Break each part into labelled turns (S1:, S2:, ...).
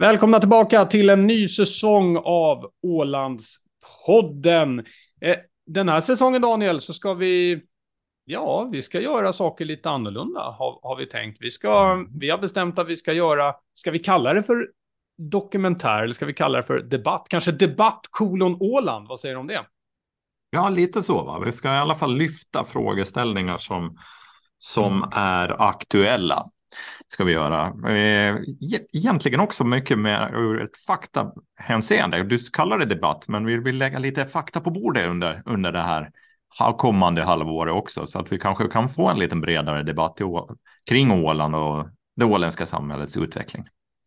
S1: Välkomna tillbaka till en ny säsong av Ålandspodden. Eh, den här säsongen, Daniel, så ska vi... Ja, vi ska göra saker lite annorlunda, har, har vi tänkt. Vi, ska, vi har bestämt att vi ska göra... Ska vi kalla det för dokumentär eller ska vi kalla det för debatt? Kanske debatt kolon Åland, vad säger du om det?
S2: Ja, lite så. Va? Vi ska i alla fall lyfta frågeställningar som, som mm. är aktuella ska vi göra. Eh, e-, egentligen också mycket mer ur ett faktahänseende. Du kallar det debatt, men vi vill lägga lite fakta på bordet under, under det här kommande halvåret också, så att vi kanske kan få en lite bredare debatt kring Åland och det åländska samhällets utveckling.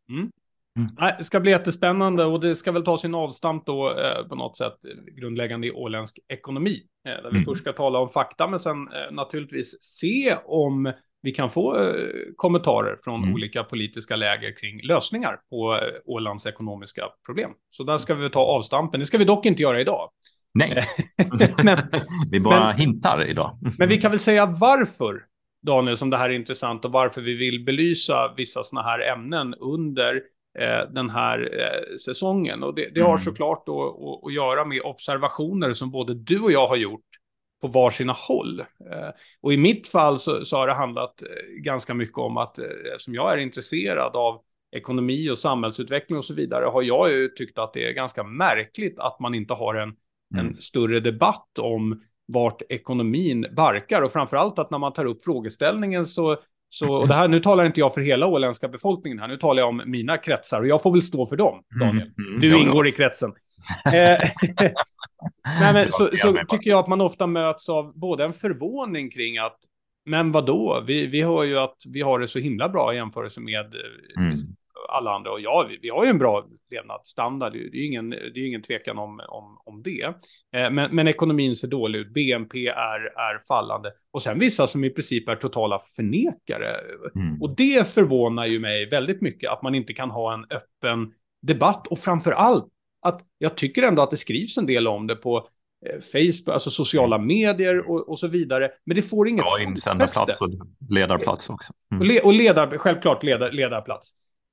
S1: Mm. Mm. Det ska bli jättespännande och det ska väl ta sin avstamp då eh, på något sätt grundläggande i åländsk ekonomi. Eh, där vi mm. först ska tala om fakta men sen eh, naturligtvis se om vi kan få eh, kommentarer från mm. olika politiska läger kring lösningar på eh, Ålands ekonomiska problem. Så där ska vi ta avstampen. Det ska vi dock inte göra idag.
S2: Nej, men, vi bara men, hintar idag.
S1: men vi kan väl säga varför, Daniel, som det här är intressant och varför vi vill belysa vissa sådana här ämnen under den här eh, säsongen. Och det, det har mm. såklart då att, att göra med observationer som både du och jag har gjort på varsina håll. Eh, och i mitt fall så, så har det handlat eh, ganska mycket om att eh, eftersom jag är intresserad av ekonomi och samhällsutveckling och så vidare har jag ju tyckt att det är ganska märkligt att man inte har en, mm. en större debatt om vart ekonomin barkar och framförallt att när man tar upp frågeställningen så så, och det här, nu talar inte jag för hela åländska befolkningen här, nu talar jag om mina kretsar och jag får väl stå för dem, Daniel. Mm, mm, du ingår i kretsen. Nej, men så, så tycker jag att man ofta möts av både en förvåning kring att men vad då? Vi, vi hör ju att vi har det så himla bra i jämförelse med eh, mm. Alla andra. Och ja, vi, vi, har ju en bra levnadsstandard. Det är ingen, det är ingen tvekan om, om, om det. Eh, men, men ekonomin ser dålig ut. BNP är, är fallande. Och sen vissa som i princip är totala förnekare. Mm. Och det förvånar ju mig väldigt mycket att man inte kan ha en öppen debatt. Och framför allt att jag tycker ändå att det skrivs en del om det på eh, Facebook, alltså sociala mm. medier och, och så vidare. Men det får inget
S2: Ja, insändarplats och ledarplats också.
S1: Mm. Och, le, och ledar, självklart ledar, ledarplats.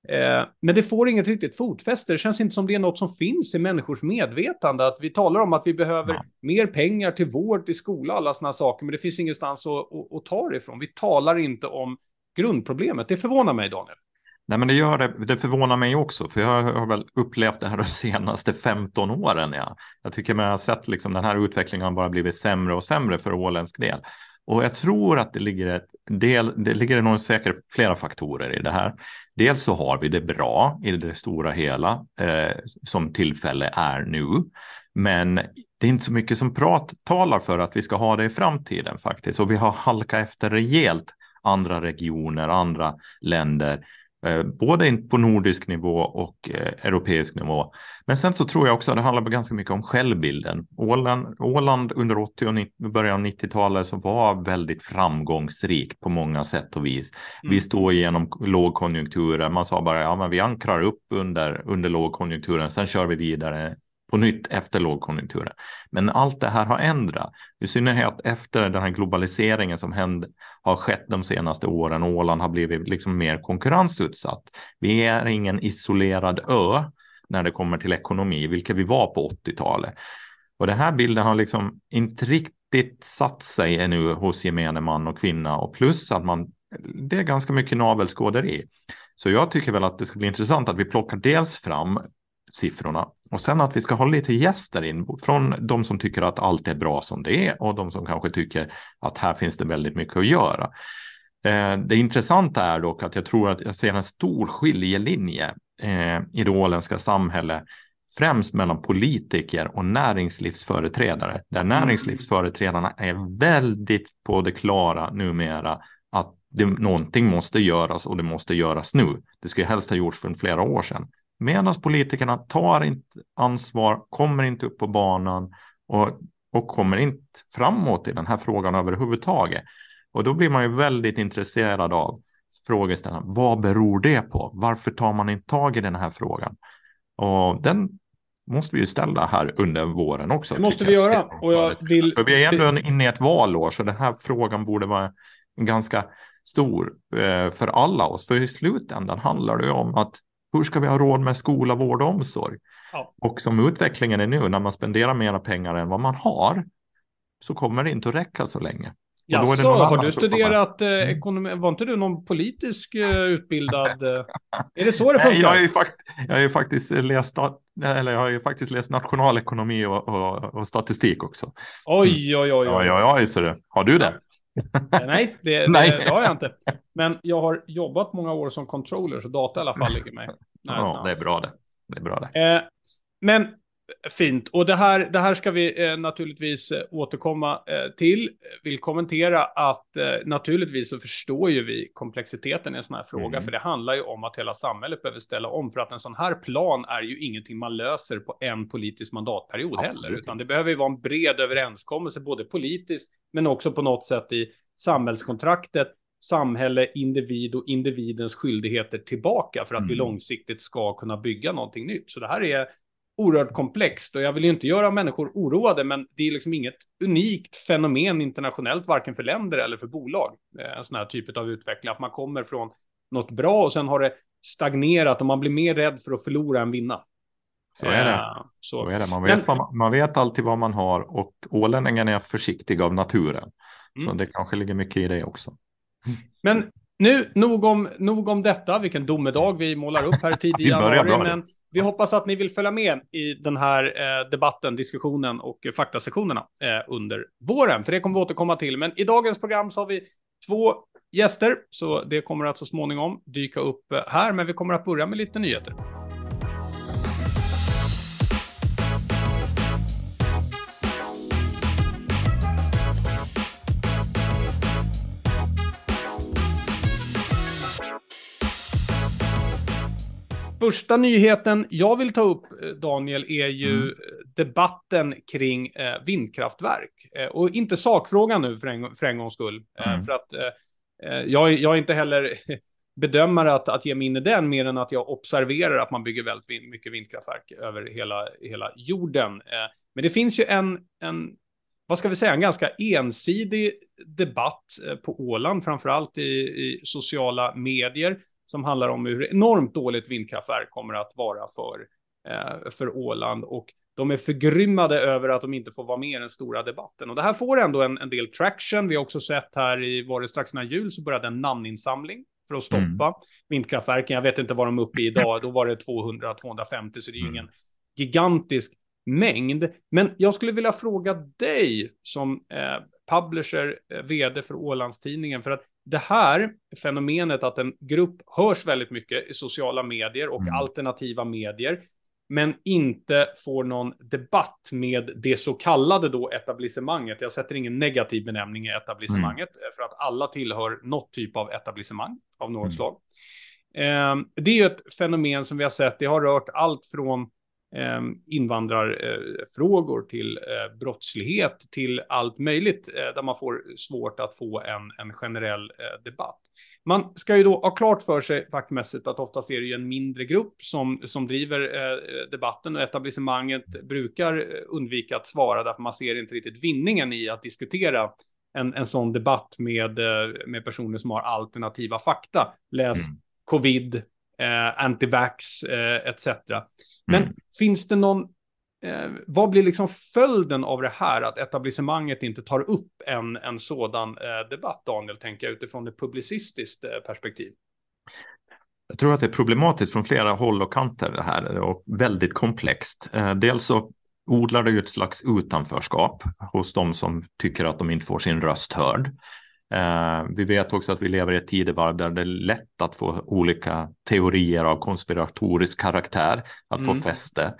S1: Eh, men det får inget riktigt fotfäste. Det känns inte som det är något som finns i människors medvetande. Att vi talar om att vi behöver ja. mer pengar till vård, till skola, alla sådana saker. Men det finns ingenstans att, att, att ta det ifrån. Vi talar inte om grundproblemet. Det förvånar mig, Daniel.
S2: Nej, men det gör det. Det förvånar mig också, för jag har väl upplevt det här de senaste 15 åren. Ja. Jag tycker man har sett liksom den här utvecklingen har bara blivit sämre och sämre för åländsk del. Och jag tror att det ligger ett del, det ligger nog säkert flera faktorer i det här. Dels så har vi det bra i det stora hela eh, som tillfälle är nu. Men det är inte så mycket som prat talar för att vi ska ha det i framtiden faktiskt. Och vi har halkat efter rejält andra regioner, andra länder både på nordisk nivå och eh, europeisk nivå. Men sen så tror jag också att det handlar ganska mycket om självbilden. Åland, Åland under 80 och 90, början av 90-talet så var väldigt framgångsrikt på många sätt och vis. Mm. Vi står igenom lågkonjunkturer. Man sa bara ja, men vi ankrar upp under, under lågkonjunkturen. Sen kör vi vidare på nytt efter lågkonjunkturen. Men allt det här har ändrat, i synnerhet efter den här globaliseringen som hände, har skett de senaste åren. Åland har blivit liksom mer konkurrensutsatt. Vi är ingen isolerad ö när det kommer till ekonomi, vilket vi var på 80-talet. Och den här bilden har liksom inte riktigt satt sig ännu hos gemene man och kvinna och plus att man det är ganska mycket navelskåderi. Så jag tycker väl att det ska bli intressant att vi plockar dels fram siffrorna. Och sen att vi ska ha lite gäster in från de som tycker att allt är bra som det är och de som kanske tycker att här finns det väldigt mycket att göra. Eh, det intressanta är dock att jag tror att jag ser en stor skiljelinje eh, i det åländska samhället främst mellan politiker och näringslivsföreträdare, där mm. näringslivsföreträdarna är väldigt på det klara numera att det, någonting måste göras och det måste göras nu. Det skulle helst ha gjorts för flera år sedan. Medan politikerna tar inte ansvar, kommer inte upp på banan och, och kommer inte framåt i den här frågan överhuvudtaget. Och då blir man ju väldigt intresserad av frågeställaren. Vad beror det på? Varför tar man inte tag i den här frågan? Och den måste vi ju ställa här under våren också.
S1: Det måste vi göra. Och jag vill...
S2: För vi är ändå inne i ett valår, så den här frågan borde vara ganska stor eh, för alla oss. För i slutändan handlar det ju om att hur ska vi ha råd med skola, vård och omsorg?
S1: Ja.
S2: Och som utvecklingen är nu, när man spenderar mera pengar än vad man har, så kommer det inte att räcka så länge.
S1: Jaså, har du studerat eh, mm. ekonomi? Var inte du någon politisk eh, utbildad? Eh, är det så det funkar?
S2: Nej, jag, har ju fakt jag, har ju faktiskt läst, eller jag har ju faktiskt läst nationalekonomi och, och, och statistik också.
S1: Oj, oj, oj. oj.
S2: oj, oj, oj så det. Har du det?
S1: Eh, nej, det, Nej. Det, det, har jag inte. Men jag har jobbat många år som controller, så data i alla fall ligger mig.
S2: Nej, ja, det är bra det. Det är bra det.
S1: Eh, men Fint, och det här, det här ska vi eh, naturligtvis eh, återkomma eh, till. Vill kommentera att eh, naturligtvis så förstår ju vi komplexiteten i en sån här fråga, mm. för det handlar ju om att hela samhället behöver ställa om, för att en sån här plan är ju ingenting man löser på en politisk mandatperiod Absolut. heller, utan det behöver ju vara en bred överenskommelse, både politiskt, men också på något sätt i samhällskontraktet, samhälle, individ och individens skyldigheter tillbaka för att mm. vi långsiktigt ska kunna bygga någonting nytt. Så det här är oerhört komplext och jag vill ju inte göra människor oroade, men det är liksom inget unikt fenomen internationellt, varken för länder eller för bolag. Eh, en sån här typ av utveckling, att man kommer från något bra och sen har det stagnerat och man blir mer rädd för att förlora än vinna.
S2: Så är det. Uh, så. så. är det. Man, vet, men, man vet alltid vad man har och ålänningen är försiktig av naturen. Mm. Så det kanske ligger mycket i det också.
S1: Men nu, nog om, nog om detta, vilken domedag vi målar upp här tidigt i januari. men vi hoppas att ni vill följa med i den här eh, debatten, diskussionen och eh, faktasessionerna eh, under våren. För det kommer vi återkomma till. Men i dagens program så har vi två gäster, så det kommer att så småningom dyka upp eh, här. Men vi kommer att börja med lite nyheter. Första nyheten jag vill ta upp, eh, Daniel, är ju mm. debatten kring eh, vindkraftverk. Eh, och inte sakfrågan nu för en, för en gångs skull. Mm. för att jag, jag är inte heller bedömare att, att ge mig in i den, mer än att jag observerar att man bygger väldigt mycket vindkraftverk över hela, hela jorden. men det finns ju en, en, vad ska vi säga, en ganska ensidig debatt på Åland, framförallt i, i sociala medier som handlar om hur enormt dåligt vindkraftverk kommer att vara för, eh, för Åland. Och de är förgrymmade över att de inte får vara med i den stora debatten. Och det här får ändå en, en del traction. Vi har också sett här i, var det strax innan jul, så började en namninsamling för att stoppa mm. vindkraftverken. Jag vet inte vad de är uppe i idag, då var det 200-250, så det är ju ingen gigantisk mängd. Men jag skulle vilja fråga dig som eh, publisher, eh, vd för Ålandstidningen, för att det här fenomenet att en grupp hörs väldigt mycket i sociala medier och mm. alternativa medier, men inte får någon debatt med det så kallade då etablissemanget. Jag sätter ingen negativ benämning i etablissemanget, mm. för att alla tillhör något typ av etablissemang av något mm. slag. Eh, det är ju ett fenomen som vi har sett, det har rört allt från invandrarfrågor till eh, brottslighet, till allt möjligt eh, där man får svårt att få en, en generell eh, debatt. Man ska ju då ha klart för sig faktmässigt att oftast är det ju en mindre grupp som, som driver eh, debatten och etablissemanget brukar undvika att svara därför man ser inte riktigt vinningen i att diskutera en, en sån debatt med, med personer som har alternativa fakta. Läs mm. covid, eh, antivax eh, etc. Men mm. finns det någon, eh, vad blir liksom följden av det här att etablissemanget inte tar upp en, en sådan eh, debatt, Daniel, tänker jag utifrån ett publicistiskt eh, perspektiv?
S2: Jag tror att det är problematiskt från flera håll och kanter det här och väldigt komplext. Eh, dels så odlar det ju ett slags utanförskap hos de som tycker att de inte får sin röst hörd. Eh, vi vet också att vi lever i ett tidevarv där det är lätt att få olika teorier av konspiratorisk karaktär att mm. få fäste,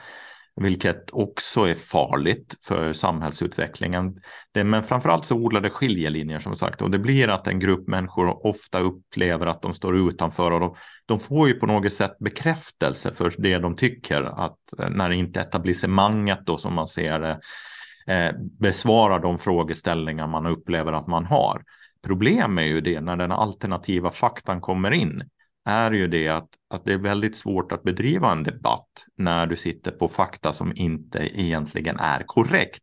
S2: vilket också är farligt för samhällsutvecklingen. Det, men framförallt så odlar det skiljelinjer som sagt och det blir att en grupp människor ofta upplever att de står utanför och de, de får ju på något sätt bekräftelse för det de tycker att eh, när inte etablissemanget då som man ser det eh, besvarar de frågeställningar man upplever att man har problem är ju det när den alternativa faktan kommer in är ju det att, att det är väldigt svårt att bedriva en debatt när du sitter på fakta som inte egentligen är korrekt.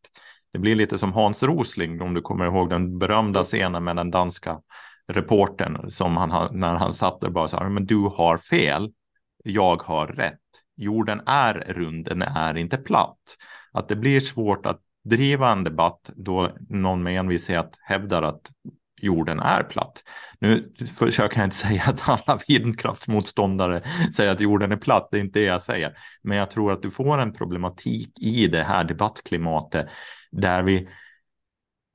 S2: Det blir lite som Hans Rosling, om du kommer ihåg den berömda scenen med den danska reporten som han, när han satt där bara sa, men du har fel. jag har rätt. Jorden är rund, den är inte platt. Att det blir svårt att driva en debatt då någon med envishet hävdar att jorden är platt. Nu försöker jag inte säga att alla vindkraftsmotståndare säger att jorden är platt, det är inte det jag säger. Men jag tror att du får en problematik i det här debattklimatet där vi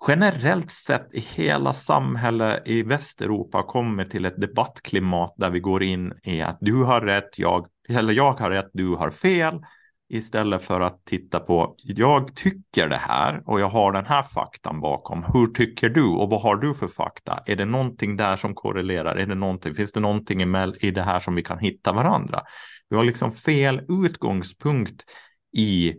S2: generellt sett i hela samhället i Västeuropa kommer till ett debattklimat där vi går in i att du har rätt, jag, eller jag har rätt, du har fel istället för att titta på jag tycker det här och jag har den här faktan bakom. Hur tycker du och vad har du för fakta? Är det någonting där som korrelerar? Är det någonting? Finns det någonting i det här som vi kan hitta varandra? Vi har liksom fel utgångspunkt i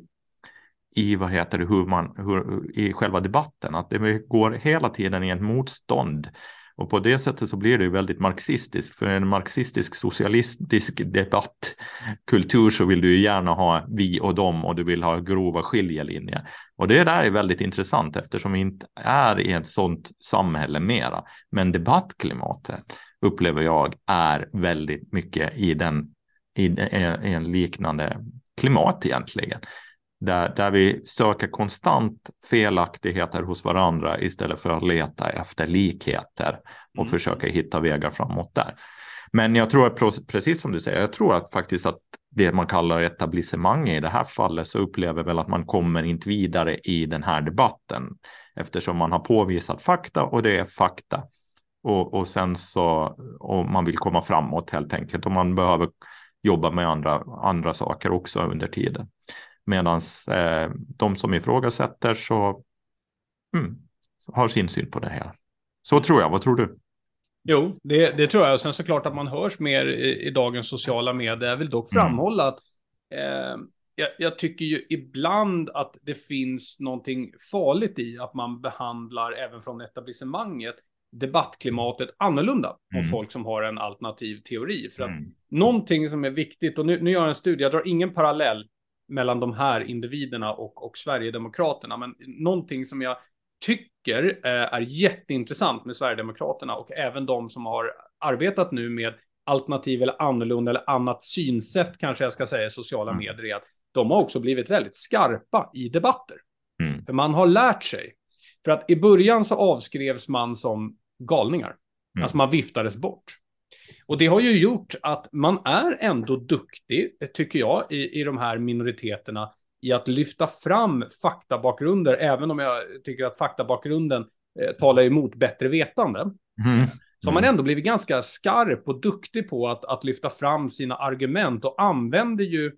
S2: i vad heter det, hur man, hur, i själva debatten, att det går hela tiden i ett motstånd och på det sättet så blir det ju väldigt marxistiskt. För en marxistisk socialistisk debattkultur så vill du ju gärna ha vi och dem och du vill ha grova skiljelinjer. Och det där är väldigt intressant eftersom vi inte är i ett sådant samhälle mera. Men debattklimatet upplever jag är väldigt mycket i, den, i, i en liknande klimat egentligen där, där vi söker konstant felaktigheter hos varandra istället för att leta efter likheter och mm. försöka hitta vägar framåt där. Men jag tror att precis som du säger, jag tror att faktiskt att det man kallar etablissemang i det här fallet så upplever väl att man kommer inte vidare i den här debatten eftersom man har påvisat fakta och det är fakta. Och, och sen så och man vill komma framåt helt enkelt och man behöver jobba med andra, andra saker också under tiden. Medan eh, de som ifrågasätter så, mm, har sin syn på det här. Så tror jag. Vad tror du?
S1: Jo, det, det tror jag. Sen såklart att man hörs mer i, i dagens sociala medier. Jag vill dock mm. framhålla mm. att eh, jag, jag, tycker ju ibland att det finns någonting farligt i att man behandlar även från etablissemanget debattklimatet annorlunda mm. mot folk som har en alternativ teori. För att mm. någonting som är viktigt, och nu, nu gör jag en studie, jag drar ingen parallell mellan de här individerna och, och Sverigedemokraterna. Men någonting som jag tycker eh, är jätteintressant med Sverigedemokraterna och även de som har arbetat nu med alternativ eller annorlunda eller annat synsätt kanske jag ska säga i sociala mm. medier är att de har också blivit väldigt skarpa i debatter. Mm. För man har lärt sig. För att i början så avskrevs man som galningar. Mm. Alltså man viftades bort. Och det har ju gjort att man är ändå duktig, tycker jag, i, i de här minoriteterna i att lyfta fram faktabakgrunder, även om jag tycker att faktabakgrunden eh, talar emot bättre vetande. Mm. Så man ändå blivit ganska skarp och duktig på att, att lyfta fram sina argument och använder ju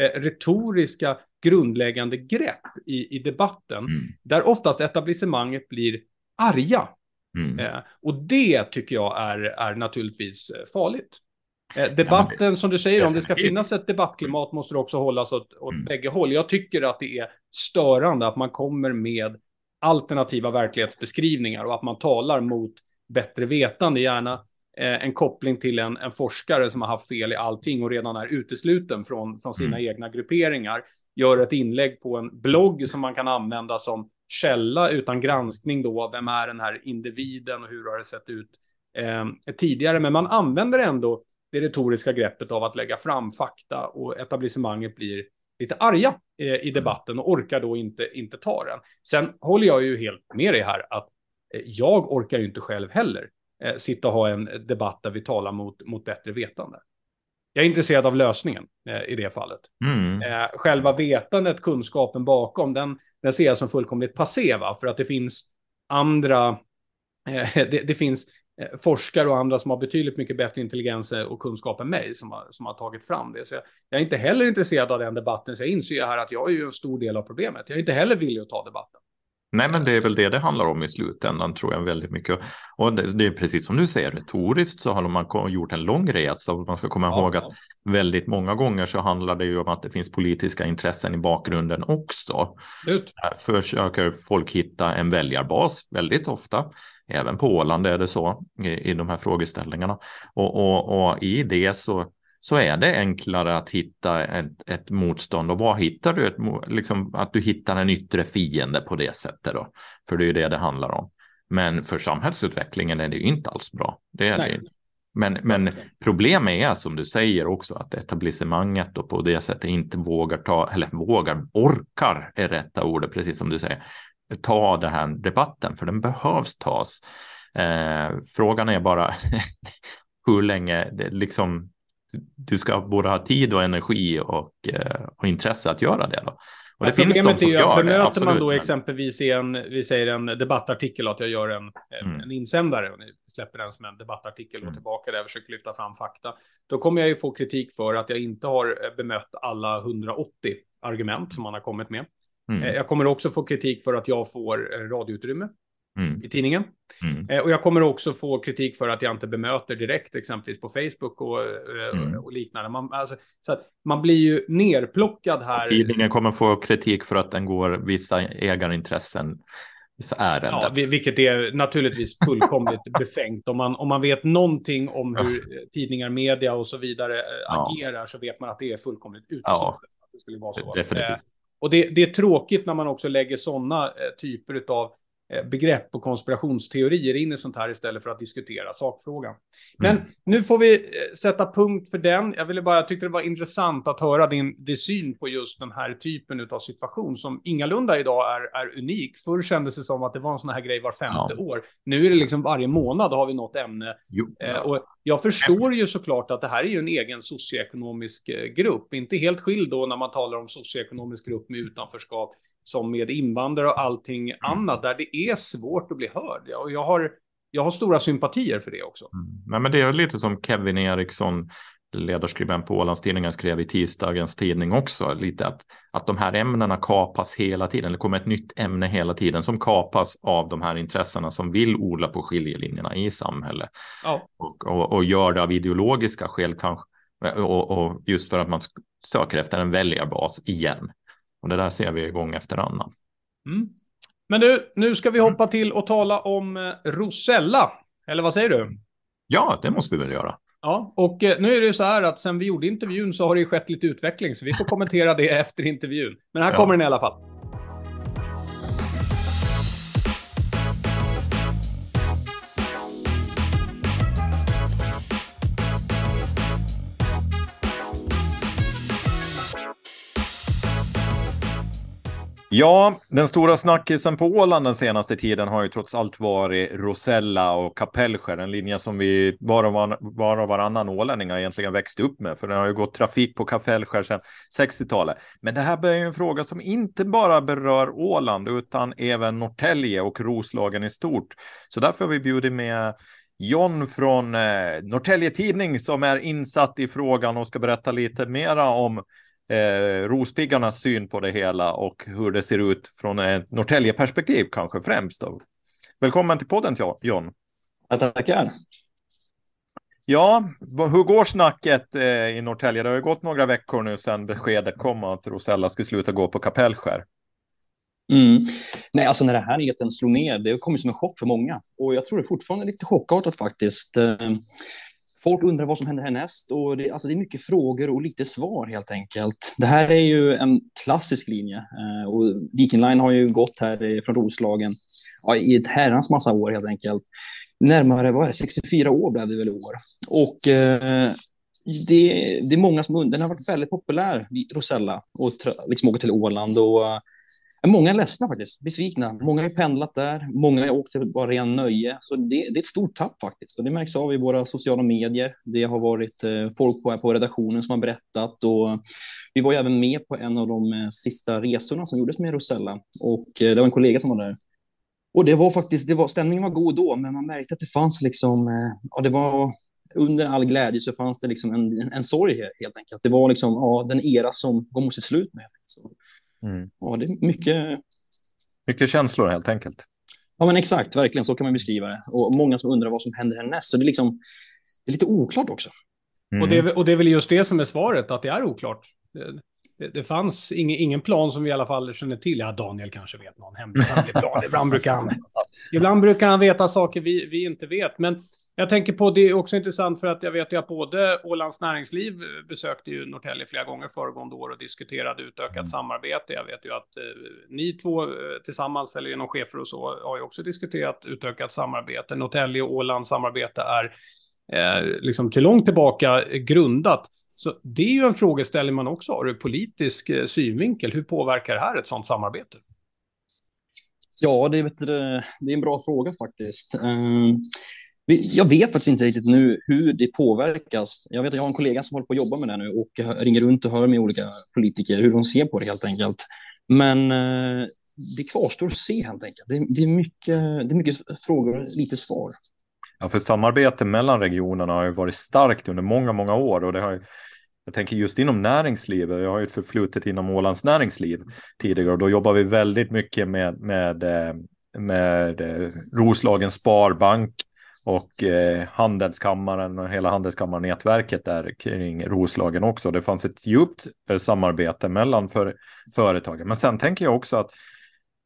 S1: eh, retoriska grundläggande grepp i, i debatten, mm. där oftast etablissemanget blir arga Mm. Eh, och det tycker jag är, är naturligtvis eh, farligt. Eh, debatten, ja, det, som du säger, om det ska finnas ett debattklimat måste det också hållas åt, åt mm. bägge håll. Jag tycker att det är störande att man kommer med alternativa verklighetsbeskrivningar och att man talar mot bättre vetande, gärna eh, en koppling till en, en, forskare som har haft fel i allting och redan är utesluten från, från sina mm. egna grupperingar, gör ett inlägg på en blogg som man kan använda som källa utan granskning då, vem är den här individen och hur har det sett ut eh, tidigare, men man använder ändå det retoriska greppet av att lägga fram fakta och etablissemanget blir lite arga eh, i debatten och orkar då inte, inte ta den. Sen håller jag ju helt med dig här att eh, jag orkar ju inte själv heller eh, sitta och ha en debatt där vi talar mot, mot bättre vetande. Jag är intresserad av lösningen eh, i det fallet. Mm. Eh, själva vetandet, kunskapen bakom, den, den ser jag som fullkomligt passé, va? för att det finns andra, eh, det, det, finns eh, forskare och andra som har betydligt mycket bättre intelligens och kunskap än mig som har, som har tagit fram det. Så jag, jag är inte heller intresserad av den debatten, så jag inser här att jag är ju en stor del av problemet. Jag är inte heller villig att ta debatten.
S2: Nej, men det är väl det det handlar om i slutändan tror jag väldigt mycket. Och det, det är precis som du säger, retoriskt så har man gjort en lång resa och man ska komma ja, ihåg att väldigt många gånger så handlar det ju om att det finns politiska intressen i bakgrunden också. Ut. Där försöker folk hitta en väljarbas väldigt ofta. Även på Åland är det så i, i de här frågeställningarna. Och, och, och i det så så är det enklare att hitta ett, ett motstånd. Och vad hittar du? Ett, liksom, att du hittar en yttre fiende på det sättet då. För det är ju det det handlar om. Men för samhällsutvecklingen är det ju inte alls bra. Det är Nej. det Men, men problemet är som du säger också att etablissemanget då på det sättet inte vågar ta, eller vågar, orkar är rätta ordet, precis som du säger, ta den här debatten, för den behövs tas. Eh, frågan är bara hur länge det liksom du ska både ha tid och energi och, eh, och intresse att göra det. Då. Och det
S1: finns de som är gör bemöter det, man då men... exempelvis i en, vi säger en debattartikel, att jag gör en, mm. en insändare och släpper den som en debattartikel och mm. tillbaka där jag försöker lyfta fram fakta. Då kommer jag ju få kritik för att jag inte har eh, bemött alla 180 argument som man har kommit med. Mm. Eh, jag kommer också få kritik för att jag får radioutrymme mm. i tidningen. Mm. Eh, och jag kommer också få kritik för att jag inte bemöter direkt, exempelvis på Facebook och, eh, mm. och liknande. Man, alltså, så att man blir ju nerplockad här.
S2: Och tidningen kommer få kritik för att den går vissa ägarintressen ärenden.
S1: Ja, vilket är naturligtvis fullkomligt befängt. Om man, om man vet någonting om hur tidningar, media och så vidare eh, ja. agerar så vet man att det är fullkomligt uteslutet. Ja, det skulle vara så. Definitivt. Och det, det, är tråkigt när man också lägger sådana typer av Eh, begrepp och konspirationsteorier in i sånt här istället för att diskutera sakfrågan. Men mm. nu får vi eh, sätta punkt för den. Jag ville bara, jag tyckte det var intressant att höra din, din syn på just den här typen av situation som ingalunda idag är, är unik. Förr kändes det som att det var en sån här grej var femte ja. år. Nu är det liksom varje månad har vi något ämne. Jo, ja. eh, och jag förstår ju såklart att det här är ju en egen socioekonomisk eh, grupp, inte helt skild då när man talar om socioekonomisk grupp med utanförskap som med invandrare och allting mm. annat, där det är svårt att bli hörd. Och jag har, jag har stora sympatier för det också.
S2: Mm. Nej, men det är lite som Kevin Eriksson, ledarskribent på Ålandstidningen, skrev i tisdagens tidning också, lite att, att de här ämnena kapas hela tiden. Det kommer ett nytt ämne hela tiden som kapas av de här intressena som vill odla på skiljelinjerna i samhället. Ja. Och, och, och gör det av ideologiska skäl kanske. Och, och, just för att man söker efter en väljarbas igen. Och det där ser vi gång efter annan.
S1: Mm. Men du, nu ska vi hoppa till och tala om eh, Rosella. Eller vad säger du?
S2: Ja, det måste vi väl göra.
S1: Ja, och eh, nu är det ju så här att sen vi gjorde intervjun så har det ju skett lite utveckling, så vi får kommentera det efter intervjun. Men här ja. kommer den i alla fall.
S2: Ja, den stora snackisen på Åland den senaste tiden har ju trots allt varit Rosella och Kapellskär, en linje som vi var och, var, var och varannan ålänning har egentligen växt upp med, för det har ju gått trafik på Kapellskär sedan 60-talet. Men det här börjar ju en fråga som inte bara berör Åland, utan även Norrtälje och Roslagen i stort. Så därför har vi bjudit med John från eh, Norrtälje Tidning som är insatt i frågan och ska berätta lite mera om eh, Rospiggarnas syn på det hela och hur det ser ut från ett Norrtälje-perspektiv kanske främst. Då. Välkommen till podden John.
S3: Ja, tackar.
S2: Ja, hur går snacket eh, i Norrtälje? Det har ju gått några veckor nu sedan beskedet kom att Rosella skulle sluta gå på Kapellskär.
S3: Mm. Nej, alltså när det här nyheten slog ner, det kom som en chock för många. Och jag tror det fortfarande är lite chockartat faktiskt. Folk undrar vad som händer härnäst och det, alltså det är mycket frågor och lite svar helt enkelt. Det här är ju en klassisk linje eh, och Viking Line har ju gått här från Roslagen ja, i ett herrans massa år helt enkelt. Närmare vad är det, 64 år blev det väl i år. Och eh, det, det, är många som undrar. Den har varit väldigt populär, Rosella, och liksom åker till Åland. Och, Många är ledsna faktiskt, besvikna. Många har pendlat där, många har åkt till bara ren nöje. Så det, det, är ett stort tapp faktiskt. Och det märks av i våra sociala medier. Det har varit eh, folk på, på redaktionen som har berättat. Och vi var ju även med på en av de eh, sista resorna som gjordes med Rosella. Och eh, det var en kollega som var där. Och det var faktiskt, det var, stämningen var god då, men man märkte att det fanns liksom, ja det var under all glädje så fanns det liksom en, en, en sorg helt enkelt. Det var liksom, ja, den era som går mot sitt slut med. Så Mm. Ja, det är mycket...
S2: Mycket känslor helt enkelt.
S3: Ja, men exakt, verkligen så kan man beskriva det. Och många som undrar vad som händer härnäst. Så det är, liksom, det är lite oklart också.
S1: Mm. Och, det, och det är väl just det som är svaret, att det är oklart. Det, det, fanns ingen, ingen plan som vi i alla fall känner till. Ja, Daniel kanske vet någon hemlig plan. Ibland brukar han, ibland brukar han veta saker vi, vi inte vet. Men jag tänker på, det är också intressant för att jag vet ju att både Ålands Näringsliv besökte ju Norrtälje flera gånger föregående år och diskuterade utökat mm. samarbete. Jag vet ju att eh, ni två eh, tillsammans, eller genom chefer och så, har ju också diskuterat utökat samarbete. Norrtälje och Ålands samarbete är eh, liksom till långt tillbaka grundat. Så det är ju en frågeställning man också har ur politisk eh, synvinkel. Hur påverkar det här ett sådant samarbete?
S3: Ja, det är, det är en bra fråga faktiskt. Ehm, jag vet faktiskt inte riktigt nu hur det påverkas. Jag vet att jag har en kollega som håller på att jobba med det nu och ringer runt och hör med olika politiker hur de ser på det helt enkelt. Men eh, det kvarstår att se helt enkelt. Det, det, är mycket, det är mycket frågor och lite svar.
S2: Ja, för samarbete mellan regionerna har ju varit starkt under många, många år och det har jag tänker just inom näringslivet, jag har ju ett förflutet inom Ålands näringsliv tidigare och då jobbar vi väldigt mycket med, med, eh, med eh, Roslagens Sparbank och eh, Handelskammaren och hela handelskammarnätverket där kring Roslagen också. Det fanns ett djupt eh, samarbete mellan för, företagen. Men sen tänker jag också att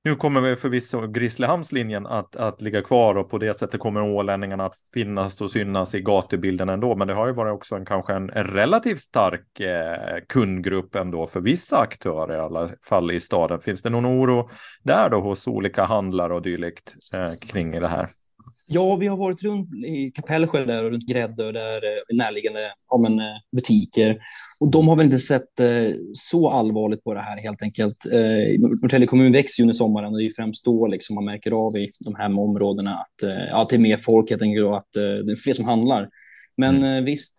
S2: nu kommer förvisso Grisslehamnslinjen att, att ligga kvar och på det sättet kommer ålänningarna att finnas och synas i gatubilden ändå. Men det har ju varit också en, kanske en relativt stark eh, kundgrupp ändå för vissa aktörer i alla fall i staden. Finns det någon oro där då hos olika handlare och dylikt eh, kring det här?
S3: Ja, vi har varit runt i Kapellskär där och runt Gräddö, där eh, närliggande ja, men, eh, butiker. Och de har väl inte sett eh, så allvarligt på det här helt enkelt. Eh, Norrtälje kommun växer ju under sommaren och det är främst då liksom man märker av i de här områdena att, eh, ja, att det är mer folk helt enkelt och att eh, det är fler som handlar. Men mm. Eh, visst,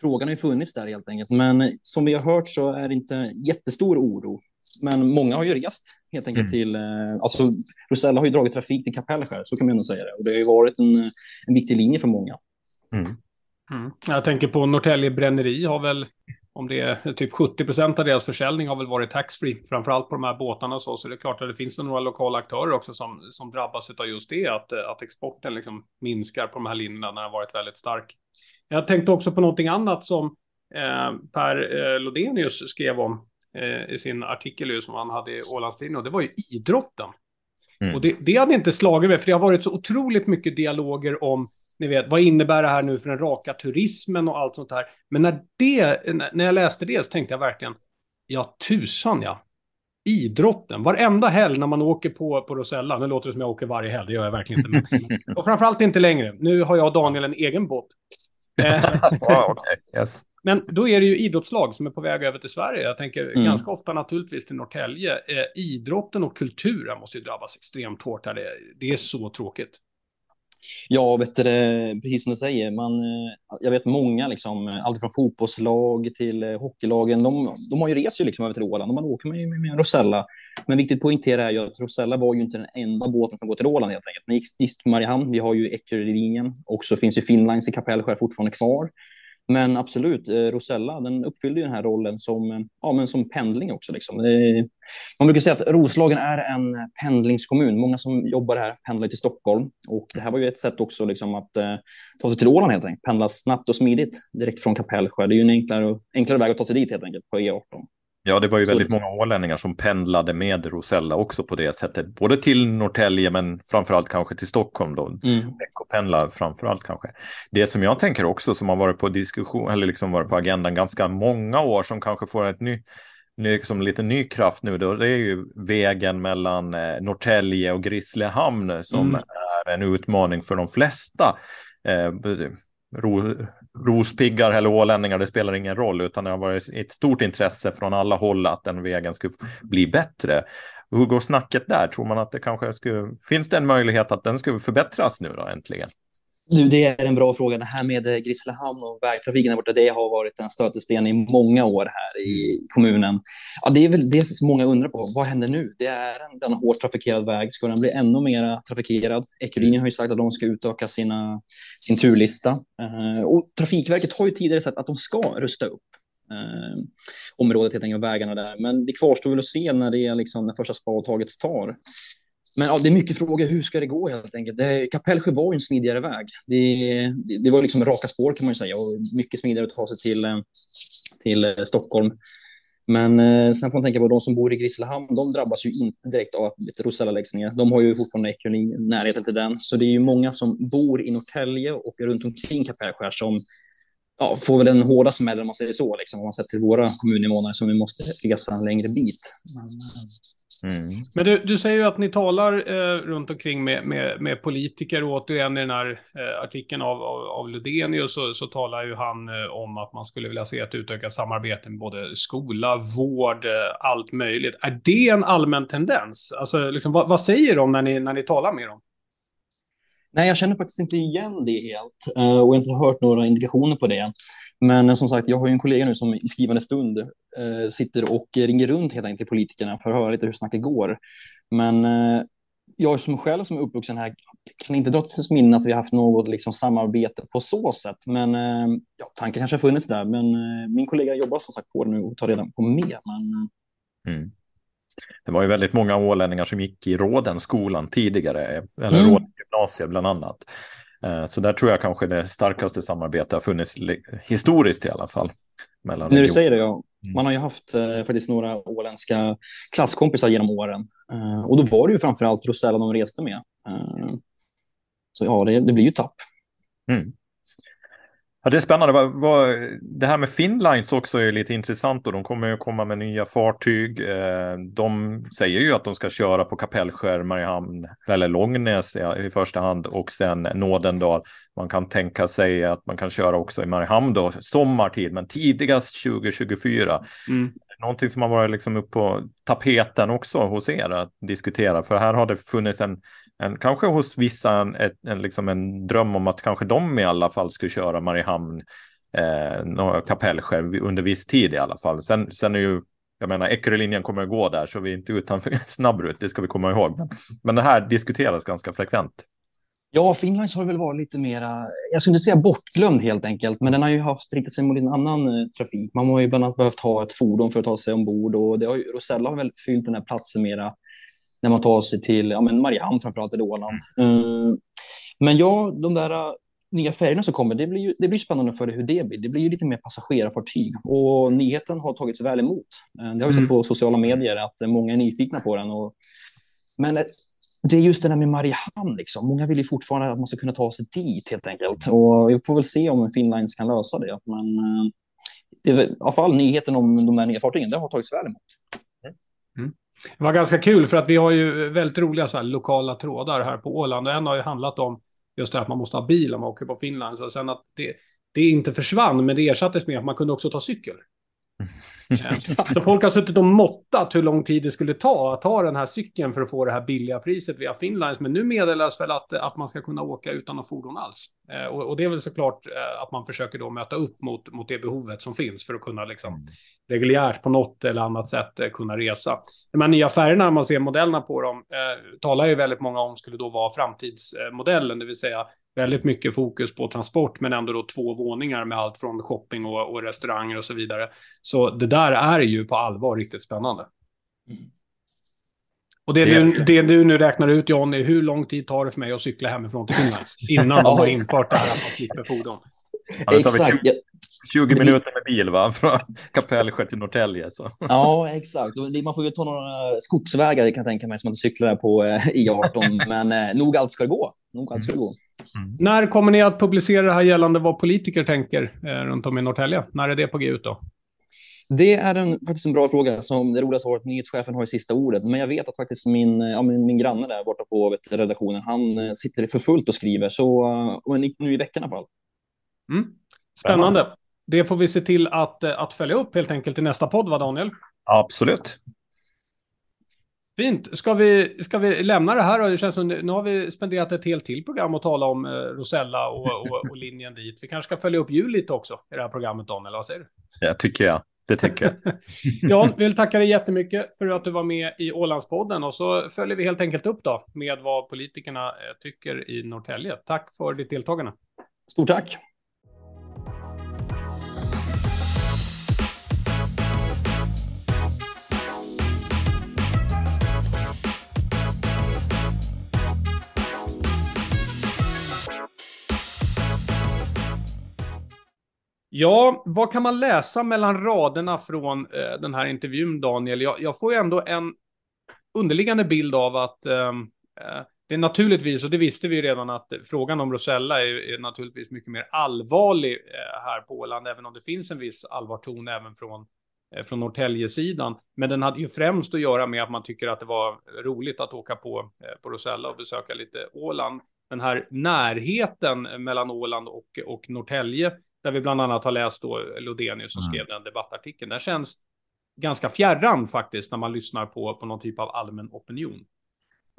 S3: frågan har ju funnits där helt enkelt. Men som vi har hört så är det inte jättestor oro men många har ju rest helt enkelt mm. till, eh, alltså Rosella har ju dragit trafik till Kapellskär, så kan man ändå säga det. Och det har ju varit en, en viktig linje för många.
S1: Mm. Mm. Jag tänker på Norrtälje Bränneri har väl, om det är typ 70 procent av deras försäljning har väl varit taxfree, framförallt på de här båtarna och så. Så det är klart att det finns några lokala aktörer också som, som drabbas av just det, att, att exporten liksom minskar på de här linjerna när den har varit väldigt stark. Jag tänkte också på någonting annat som eh, Per eh, Lodenius skrev om eh, i sin artikel som han hade i Ålandstidningen. Och det var ju idrotten. Mm. Och det, det hade inte slagit mig, för det har varit så otroligt mycket dialoger om ni vet, vad innebär det här nu för den raka turismen och allt sånt här. Men när, det, när jag läste det så tänkte jag verkligen, ja tusan ja. Idrotten, varenda helg när man åker på, på Rosella, nu låter det som jag åker varje helg, det gör jag verkligen inte. Men, och framförallt inte längre, nu har jag och Daniel en egen båt.
S2: wow, okay. yes.
S1: Men då är det ju idrottslag som är på väg över till Sverige. Jag tänker mm. ganska ofta naturligtvis till Norrtälje. Eh, idrotten och kulturen måste ju drabbas extremt hårt här. Det, det är så tråkigt.
S3: Ja, vet du, precis som du säger, man, eh, jag vet många, liksom, allt från fotbollslag till eh, hockeylagen, de, de har ju rest ju liksom över till Åland och man åker med, med, med Rosella. Men viktigt att poängtera är ju att Rosella var ju inte den enda båten som går till Åland helt enkelt. Men gick till Mariehamn, vi har ju Eckerölinjen och så finns ju Finnlines i Kapellskär fortfarande kvar. Men absolut, eh, Rosella den uppfyllde ju den här rollen som, eh, ja, men som pendling också. Liksom. man brukar säga att Roslagen är en pendlingskommun. Många som jobbar här pendlar till Stockholm. Och det här var ju ett sätt också liksom, att eh, ta sig till Åland helt enkelt. Pendla snabbt och smidigt direkt från Kapellskär. Det är ju en enklare, enklare väg att ta sig dit helt enkelt på E18.
S2: Ja, det var ju väldigt många ålänningar som pendlade med Rosella också på det sättet. Både till Norrtälje men framförallt kanske till Stockholm då. Mm. Veckopendlar framförallt kanske. Det som jag tänker också som har varit på diskussion eller liksom varit på agendan ganska många år som kanske får ett ny, liksom lite ny kraft nu då. Det är ju vägen mellan eh, Norrtälje och Grisslehamn som mm. är en utmaning för de flesta. Eh, ro, rospiggar eller ålänningar, det spelar ingen roll, utan det har varit ett stort intresse från alla håll att den vägen skulle bli bättre. Hur går snacket där? Tror man att det kanske skulle, finns det en möjlighet att den skulle förbättras nu då äntligen?
S3: Du, det är en bra fråga. Det här med eh, Grisslehamn och vägtrafiken där borta, det har varit en stötesten i många år här i kommunen. Ja, det är väl det som många undrar på. Vad händer nu? Det är en, en hårt trafikerad väg. Ska den bli ännu mer trafikerad? Ekolinjen har ju sagt att de ska utöka sina, sin turlista. Eh, och Trafikverket har ju tidigare sagt att de ska rusta upp eh, området, helt enkelt, vägarna där. Men det kvarstår väl att se när det är liksom när första spadtaget tar. Men ja, det är mycket frågor, hur ska det gå helt enkelt? Det, Kapellskär var ju en smidigare väg. Det, det, det, var liksom raka spår kan man ju säga och mycket smidigare att ta sig till, eh, till eh, Stockholm. Men eh, sen får man tänka på de som bor i Grisslehamn, de drabbas ju inte direkt av att Rosella läggs ner. De har ju fortfarande ekonomi, närheten till den. Så det är ju många som bor i Norrtälje och runt omkring Kapellskär som ja, får väl en hårda smällen om man säger så, liksom, om man sett till våra kommuninvånare som vi måste resa en längre bit. Men, eh,
S1: Mm. Men du, du säger ju att ni talar eh, runt omkring med, med, med politiker. Och återigen i den här eh, artikeln av, av, av Ludenius så, så talar ju han eh, om att man skulle vilja se ett utökat samarbete med både skola, vård, eh, allt möjligt. Är det en allmän tendens? Alltså, liksom, vad, vad säger de när ni, när ni talar med dem?
S3: Nej, jag känner faktiskt inte igen det helt eh, och jag har inte hört några indikationer på det. Men eh, som sagt, jag har ju en kollega nu som i skrivande stund eh, sitter och ringer runt helt enkelt till politikerna för att höra lite hur snacket går. Men jag som själv som är uppvuxen här kan inte dra till minne att vi haft något liksom, samarbete på så sätt. Men ja, tanken kanske har funnits där. Men min kollega jobbar som sagt på det nu och tar reda på mer. Men, mm.
S2: Det var ju väldigt många ålänningar som gick i Rådenskolan tidigare, eller mm. Råden gymnasiet bland annat. Eh, så där tror jag kanske det starkaste samarbetet har funnits historiskt i alla fall.
S3: Mellan När du säger det, ja. Mm. Man har ju haft eh, faktiskt några åländska klasskompisar genom åren. Eh, och då var det ju framför allt Rosella de reste med. Eh, så ja, det, det blir ju tapp. Mm.
S2: Ja, det är spännande. Det här med Finnlines också är lite intressant och de kommer ju komma med nya fartyg. Eh, de säger ju att de ska köra på Kapellskär, Mariehamn eller Långnäs i första hand och sen Nådendal. Man kan tänka sig att man kan köra också i Mariehamn då sommartid, men tidigast 2024. Mm. Någonting som har varit liksom upp på tapeten också hos er att diskutera, för här har det funnits en en, kanske hos vissa en, en, liksom en dröm om att kanske de i alla fall skulle köra Mariehamn, eh, Kapellskär under viss tid i alla fall. Sen, sen är ju, jag menar, Eckerölinjen kommer att gå där så vi är inte utanför snabbrut, det ska vi komma ihåg. Men, men det här diskuteras ganska frekvent.
S3: Ja, Finland har väl varit lite mera, jag skulle säga bortglömd helt enkelt, men den har ju haft riktat sig mot en annan eh, trafik. Man har ju bland annat behövt ha ett fordon för att ta sig ombord och det har ju, Rosella har väl fyllt den här platsen mera när man tar sig till ja, men Mariehamn framförallt, eller Åland. Mm. men ja, de där uh, nya färgerna som kommer, det blir, ju, det blir spännande för hur det blir. Det blir ju lite mer passagerarfartyg och nyheten har tagits väl emot. Uh, det har vi sett mm. på sociala medier att många är nyfikna på den. Och, men det är just det där med Mariehamn, liksom. många vill ju fortfarande att man ska kunna ta sig dit helt enkelt. Och vi får väl se om Finnlines kan lösa det. Men det är, i alla fall nyheten om de här nya fartygen, det har tagits väl emot. Mm.
S1: Det var ganska kul för att vi har ju väldigt roliga så här, lokala trådar här på Åland och en har ju handlat om just det att man måste ha bil om man åker på Finland. Så sen att det, det inte försvann, men det ersattes med att man kunde också ta cykel. Så folk har suttit och måttat hur lång tid det skulle ta att ta den här cykeln för att få det här billiga priset via Finlands. Men nu meddelas väl att, att man ska kunna åka utan något fordon alls. Eh, och, och, det är väl såklart eh, att man försöker då möta upp mot, mot det behovet som finns för att kunna liksom mm. reguljärt på något eller annat sätt eh, kunna resa. De här nya färgerna, man ser modellerna på dem, talar ju väldigt många om skulle då vara framtidsmodellen, det vill säga väldigt mycket fokus på transport, men ändå då två våningar med allt från shopping och, och restauranger och så vidare. Så det där är ju på allvar riktigt spännande. Mm. Och det, du, det du nu räknar ut, John, är hur lång tid tar det för mig att cykla hemifrån till Finland innan de har infört det här att man slipper fordon?
S2: Ja, exakt. 20, 20 minuter med bil, va? Från Kapellskär till Norrtälje. Så.
S3: Ja, exakt. Man får ju ta några skogsvägar, kan jag tänka mig, som man cyklar på eh, I18. Men eh, nog allt ska gå. Nog allt ska gå.
S1: Mm. När kommer ni att publicera det här gällande vad politiker tänker eh, runt om i Norrtälje? När är det på G ut då?
S3: Det är en, faktiskt en bra fråga. Som det roligaste har varit nyhetschefen har ju sista ordet. Men jag vet att faktiskt min, ja, min, min granne där borta på vet, redaktionen, han eh, sitter för fullt och skriver. Så uh, nu i veckan i alla fall.
S1: Mm. Spännande. Det får vi se till att, att följa upp helt enkelt i nästa podd, va Daniel?
S2: Absolut.
S1: Fint. Ska vi, ska vi lämna det här? Det känns som nu har vi spenderat ett helt till program och tala om eh, Rosella och, och, och, linjen dit. Vi kanske ska följa upp jul lite också i det här programmet, Daniel. Vad säger du?
S2: Ja, tycker jag. Det tycker jag.
S1: Jan, vill tacka dig jättemycket för att du var med i Ålandspodden. Och så följer vi helt enkelt upp då med vad politikerna eh, tycker i Norrtälje. Tack för ditt deltagande.
S3: Stort tack.
S1: Ja, vad kan man läsa mellan raderna från eh, den här intervjun, Daniel? Jag, jag, får ju ändå en underliggande bild av att ehm, eh, det är naturligtvis, och det visste vi ju redan, att frågan om Rosella är, är naturligtvis mycket mer allvarlig eh, här på Åland, även om det finns en viss allvarton även från eh, från Norrtäljesidan. Men den hade ju främst att göra med att man tycker att det var roligt att åka på, eh, på Rosella och besöka lite Åland. Den här närheten mellan Åland och, och Norrtälje, där vi bland annat har läst då Lodenius som mm. skrev den debattartikeln, den känns ganska fjärran faktiskt när man lyssnar på, på någon typ av allmän opinion.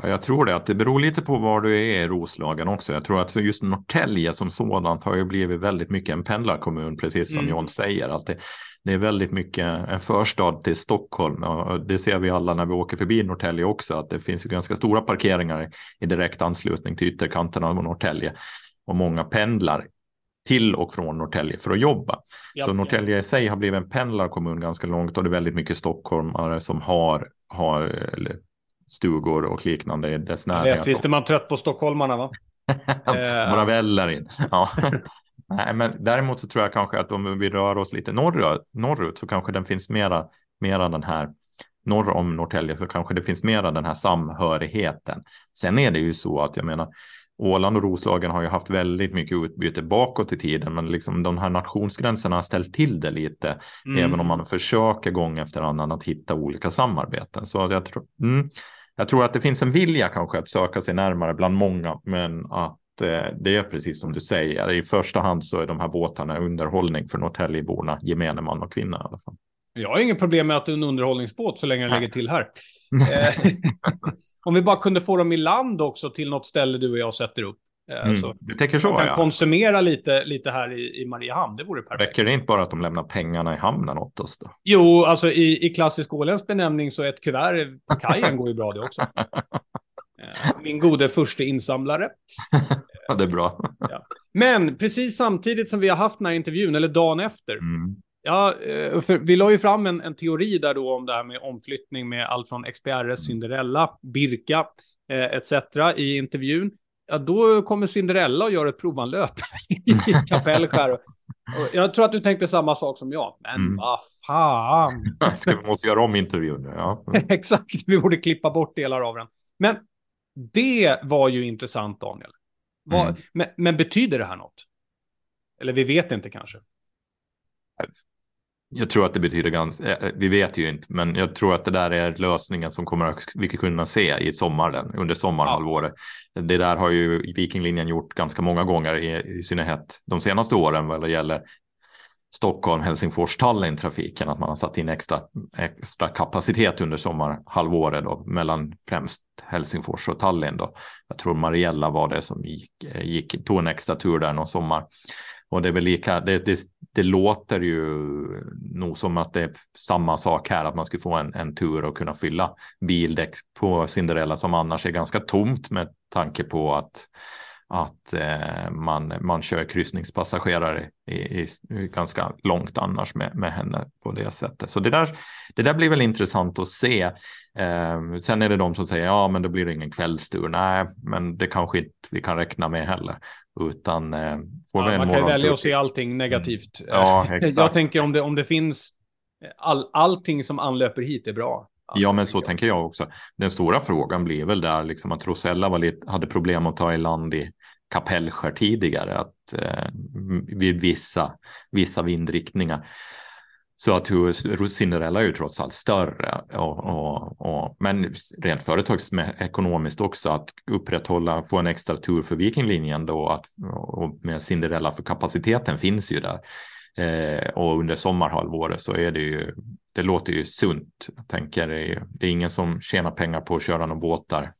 S2: Ja, jag tror det, att det beror lite på var du är i Roslagen också. Jag tror att just Norrtälje som sådant har ju blivit väldigt mycket en pendlarkommun, precis som mm. John säger. Att det, det, är väldigt mycket en förstad till Stockholm. Och det ser vi alla när vi åker förbi Norrtälje också, att det finns ju ganska stora parkeringar i direkt anslutning till ytterkanterna av Norrtälje. Och många pendlar till och från Norrtälje för att jobba. Ja, så Norrtälje i sig har blivit en pendlarkommun ganska långt och det är väldigt mycket stockholmare som har, har stugor och liknande i dess närhet.
S1: Visst är man trött på stockholmarna va?
S2: Några eh. väller in. Ja. Nej, men däremot så tror jag kanske att om vi rör oss lite norrut, norrut så kanske den finns mera, mera den här norr om Norrtälje så kanske det finns mera den här samhörigheten. Sen är det ju så att jag menar Åland och Roslagen har ju haft väldigt mycket utbyte bakåt i tiden, men liksom de här nationsgränserna har ställt till det lite, mm. även om man försöker gång efter annan att hitta olika samarbeten. Så jag, tro, mm, jag tror att det finns en vilja kanske att söka sig närmare bland många, men att eh, det är precis som du säger. I första hand så är de här båtarna underhållning för Norrtäljeborna, gemene man och kvinna i alla fall.
S1: Jag har inget problem med att det är en underhållningsbåt så länge den lägger till här. Eh, om vi bara kunde få dem i land också till något ställe du och jag sätter upp.
S2: Eh, mm, så du tänker så,
S1: kan ja. konsumera lite, lite här i, i Mariehamn, det vore perfekt.
S2: Räcker det inte bara att de lämnar pengarna i hamnen åt oss då?
S1: Jo, alltså i, i klassisk åländsk benämning så ett kuvert på kajen går ju bra det också. Eh, min gode första insamlare.
S2: ja, det är bra.
S1: ja. Men precis samtidigt som vi har haft den här intervjun, eller dagen efter, mm. Ja, eh, för vi la ju fram en, en, teori där då om det här med omflyttning med allt från XPRS, Cinderella, Birka eh, etc. i intervjun. Ja, då kommer Cinderella och gör ett provanlöp i Kapellskär. jag tror att du tänkte samma sak som jag. Men mm. vad fan.
S2: Ska vi måste göra om intervjun nu? Ja.
S1: Exakt, vi borde klippa bort delar av den. Men det var ju intressant, Daniel. Var, mm. men, men betyder det här något? Eller vi vet inte kanske.
S2: Jag tror att det betyder ganska, eh, eh, vi vet ju inte, men jag tror att det där är lösningen som kommer att vi kunna se i sommaren, under sommarhalvåret. Ja. Det där har ju Vikinglinjen gjort ganska många gånger, i, i synnerhet de senaste åren vad det gäller Stockholm, Helsingfors, Tallinn trafiken, att man har satt in extra, extra kapacitet under sommarhalvåret då, mellan främst Helsingfors och Tallinn då. Jag tror Mariella var det som gick, gick tog en extra tur där någon sommar. Och det är väl lika, det, det, det låter ju nog som att det är samma sak här, att man skulle få en, en tur och kunna fylla bildäck på Cinderella som annars är ganska tomt med tanke på att att eh, man, man kör kryssningspassagerare i, i, i, ganska långt annars med, med henne på det sättet. Så det där, det där blir väl intressant att se. Eh, sen är det de som säger ja, men då blir det ingen kvällstur. Nej, men det kanske inte vi kan räkna med heller. Utan, eh,
S1: får ja, man kan välja att se allting negativt. Mm. Ja, exakt. Jag tänker om det, om det finns all, allting som anlöper hit är bra.
S2: Ja, men så tänker jag också. Den stora frågan blir väl där liksom att Rosella var lite, hade problem att ta i land i Kapellskär tidigare, att eh, vid vissa, vissa vindriktningar. Så att Cinderella är ju trots allt större. Och, och, och, men rent företagsekonomiskt också att upprätthålla, få en extra tur för Vikinglinjen då att, och med Cinderella för kapaciteten finns ju där. Eh, och under sommarhalvåret så är det ju, det låter ju sunt. Jag tänker det är, ingen som tjänar pengar på att köra några båtar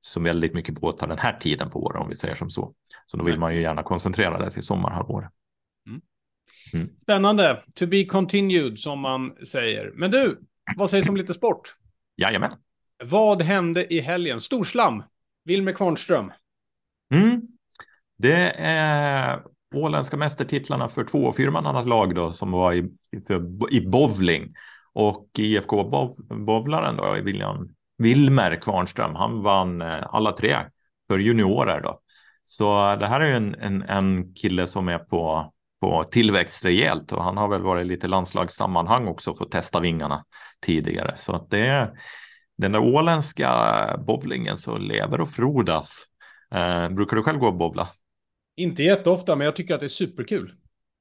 S2: så väldigt mycket båtar den här tiden på året om vi säger som så. Så då vill man ju gärna koncentrera det till sommarhalvåret.
S1: Mm. Mm. Spännande. To be continued som man säger. Men du, vad sägs om lite sport?
S2: Jajamän.
S1: Vad hände i helgen? Storslam. Wilmer Kvarnström.
S2: Mm. Det är åländska mästertitlarna för två och fyrmannarnas lag då som var i, för, i bowling. Och IFK Bovlaren bowlaren då, William Wilmer Kvarnström, han vann eh, alla tre för juniorer då. Så det här är ju en, en, en kille som är på, på tillväxt rejält och han har väl varit lite landslagssammanhang också för att testa vingarna tidigare. Så att det är den där åländska bowlingen som lever och frodas. Eh, brukar du själv gå och bowla?
S1: Inte jätteofta, men jag tycker att det är superkul.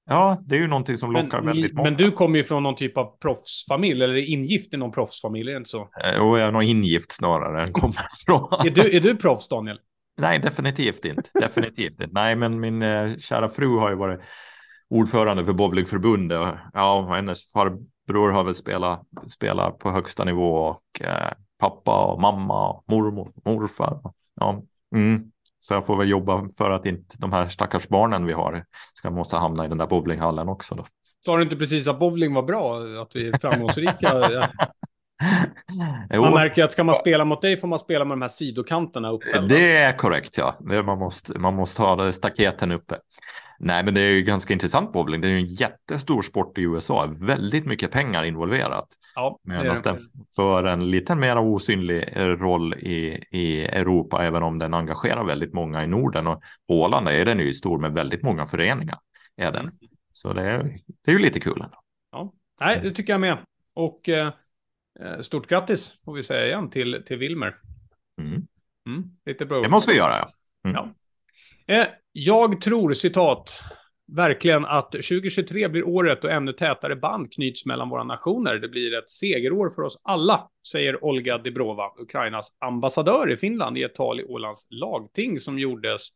S2: Ja, det är ju någonting som lockar
S1: men,
S2: väldigt många.
S1: Men du kommer ju från någon typ av proffsfamilj, eller är ingift i någon proffsfamilj, är det inte så?
S2: Eh, och jag är nog ingift snarare än kommer från.
S1: är, du, är du proffs, Daniel?
S2: Nej, definitivt inte. Definitivt inte. Nej, men min eh, kära fru har ju varit ordförande för bowlingförbundet. Ja, hennes farbror har väl spelat, spelat på högsta nivå och eh, pappa och mamma och mormor och morfar. Ja, mm. Så jag får väl jobba för att inte de här stackars barnen vi har ska måste hamna i den där bowlinghallen också. Då.
S1: Sa du inte precis att bowling var bra? Att vi är framgångsrika? man märker att ska man spela mot dig får man spela med de här sidokanterna uppfällda.
S2: Det är korrekt, ja. Man måste, man måste ha staketen uppe. Nej, men det är ju ganska intressant bowling. Det är ju en jättestor sport i USA. Väldigt mycket pengar involverat.
S1: Ja,
S2: Medan den för en lite mer osynlig roll i, i Europa, även om den engagerar väldigt många i Norden. Och Åland är den ju stor med väldigt många föreningar. Är den. Så det är, det är ju lite kul. Ändå.
S1: Ja, Nej, det tycker jag med. Och eh, stort grattis får vi säga igen till, till Wilmer.
S2: Mm.
S1: Mm, lite bra.
S2: Det måste vi göra, ja.
S1: Mm. ja. Eh, jag tror, citat, verkligen att 2023 blir året och ännu tätare band knyts mellan våra nationer. Det blir ett segerår för oss alla, säger Olga Debrova, Ukrainas ambassadör i Finland, i ett tal i Ålands lagting som gjordes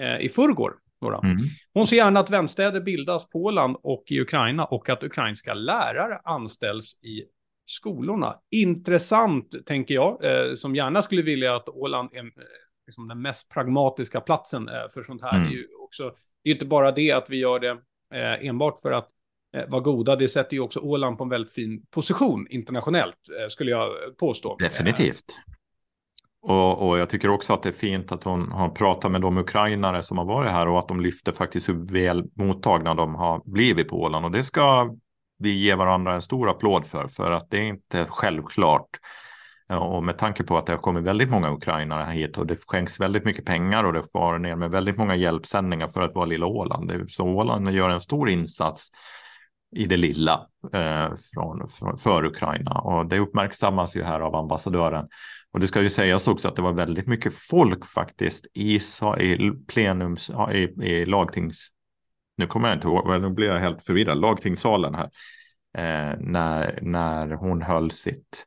S1: eh, i förrgår. Mm. Hon ser gärna att vänstäder bildas på Åland och i Ukraina och att ukrainska lärare anställs i skolorna. Intressant, tänker jag, eh, som gärna skulle vilja att Åland är liksom den mest pragmatiska platsen eh, för sånt här. Mm. Det är ju också, det är inte bara det att vi gör det eh, enbart för att eh, vara goda, det sätter ju också Åland på en väldigt fin position internationellt, skulle jag påstå.
S2: Definitivt. Och, och, jag tycker också att det är fint att hon har pratat med de ukrainare som har varit här och att de lyfter faktiskt hur väl mottagna de har blivit på Åland. Och det ska vi ge varandra en stor applåd för, för att det är inte självklart och med tanke på att det har kommit väldigt många ukrainare hit och det skänks väldigt mycket pengar och det far ner med väldigt många hjälpsändningar för att vara lilla Åland. Så Åland gör en stor insats i det lilla eh, från, för, för Ukraina och det uppmärksammas ju här av ambassadören. Och det ska ju sägas också att det var väldigt mycket folk faktiskt i, i plenums, i, i lagtings, nu kommer jag inte ihåg, nu blir jag helt förvirrad, lagtingssalen här, eh, när, när hon höll sitt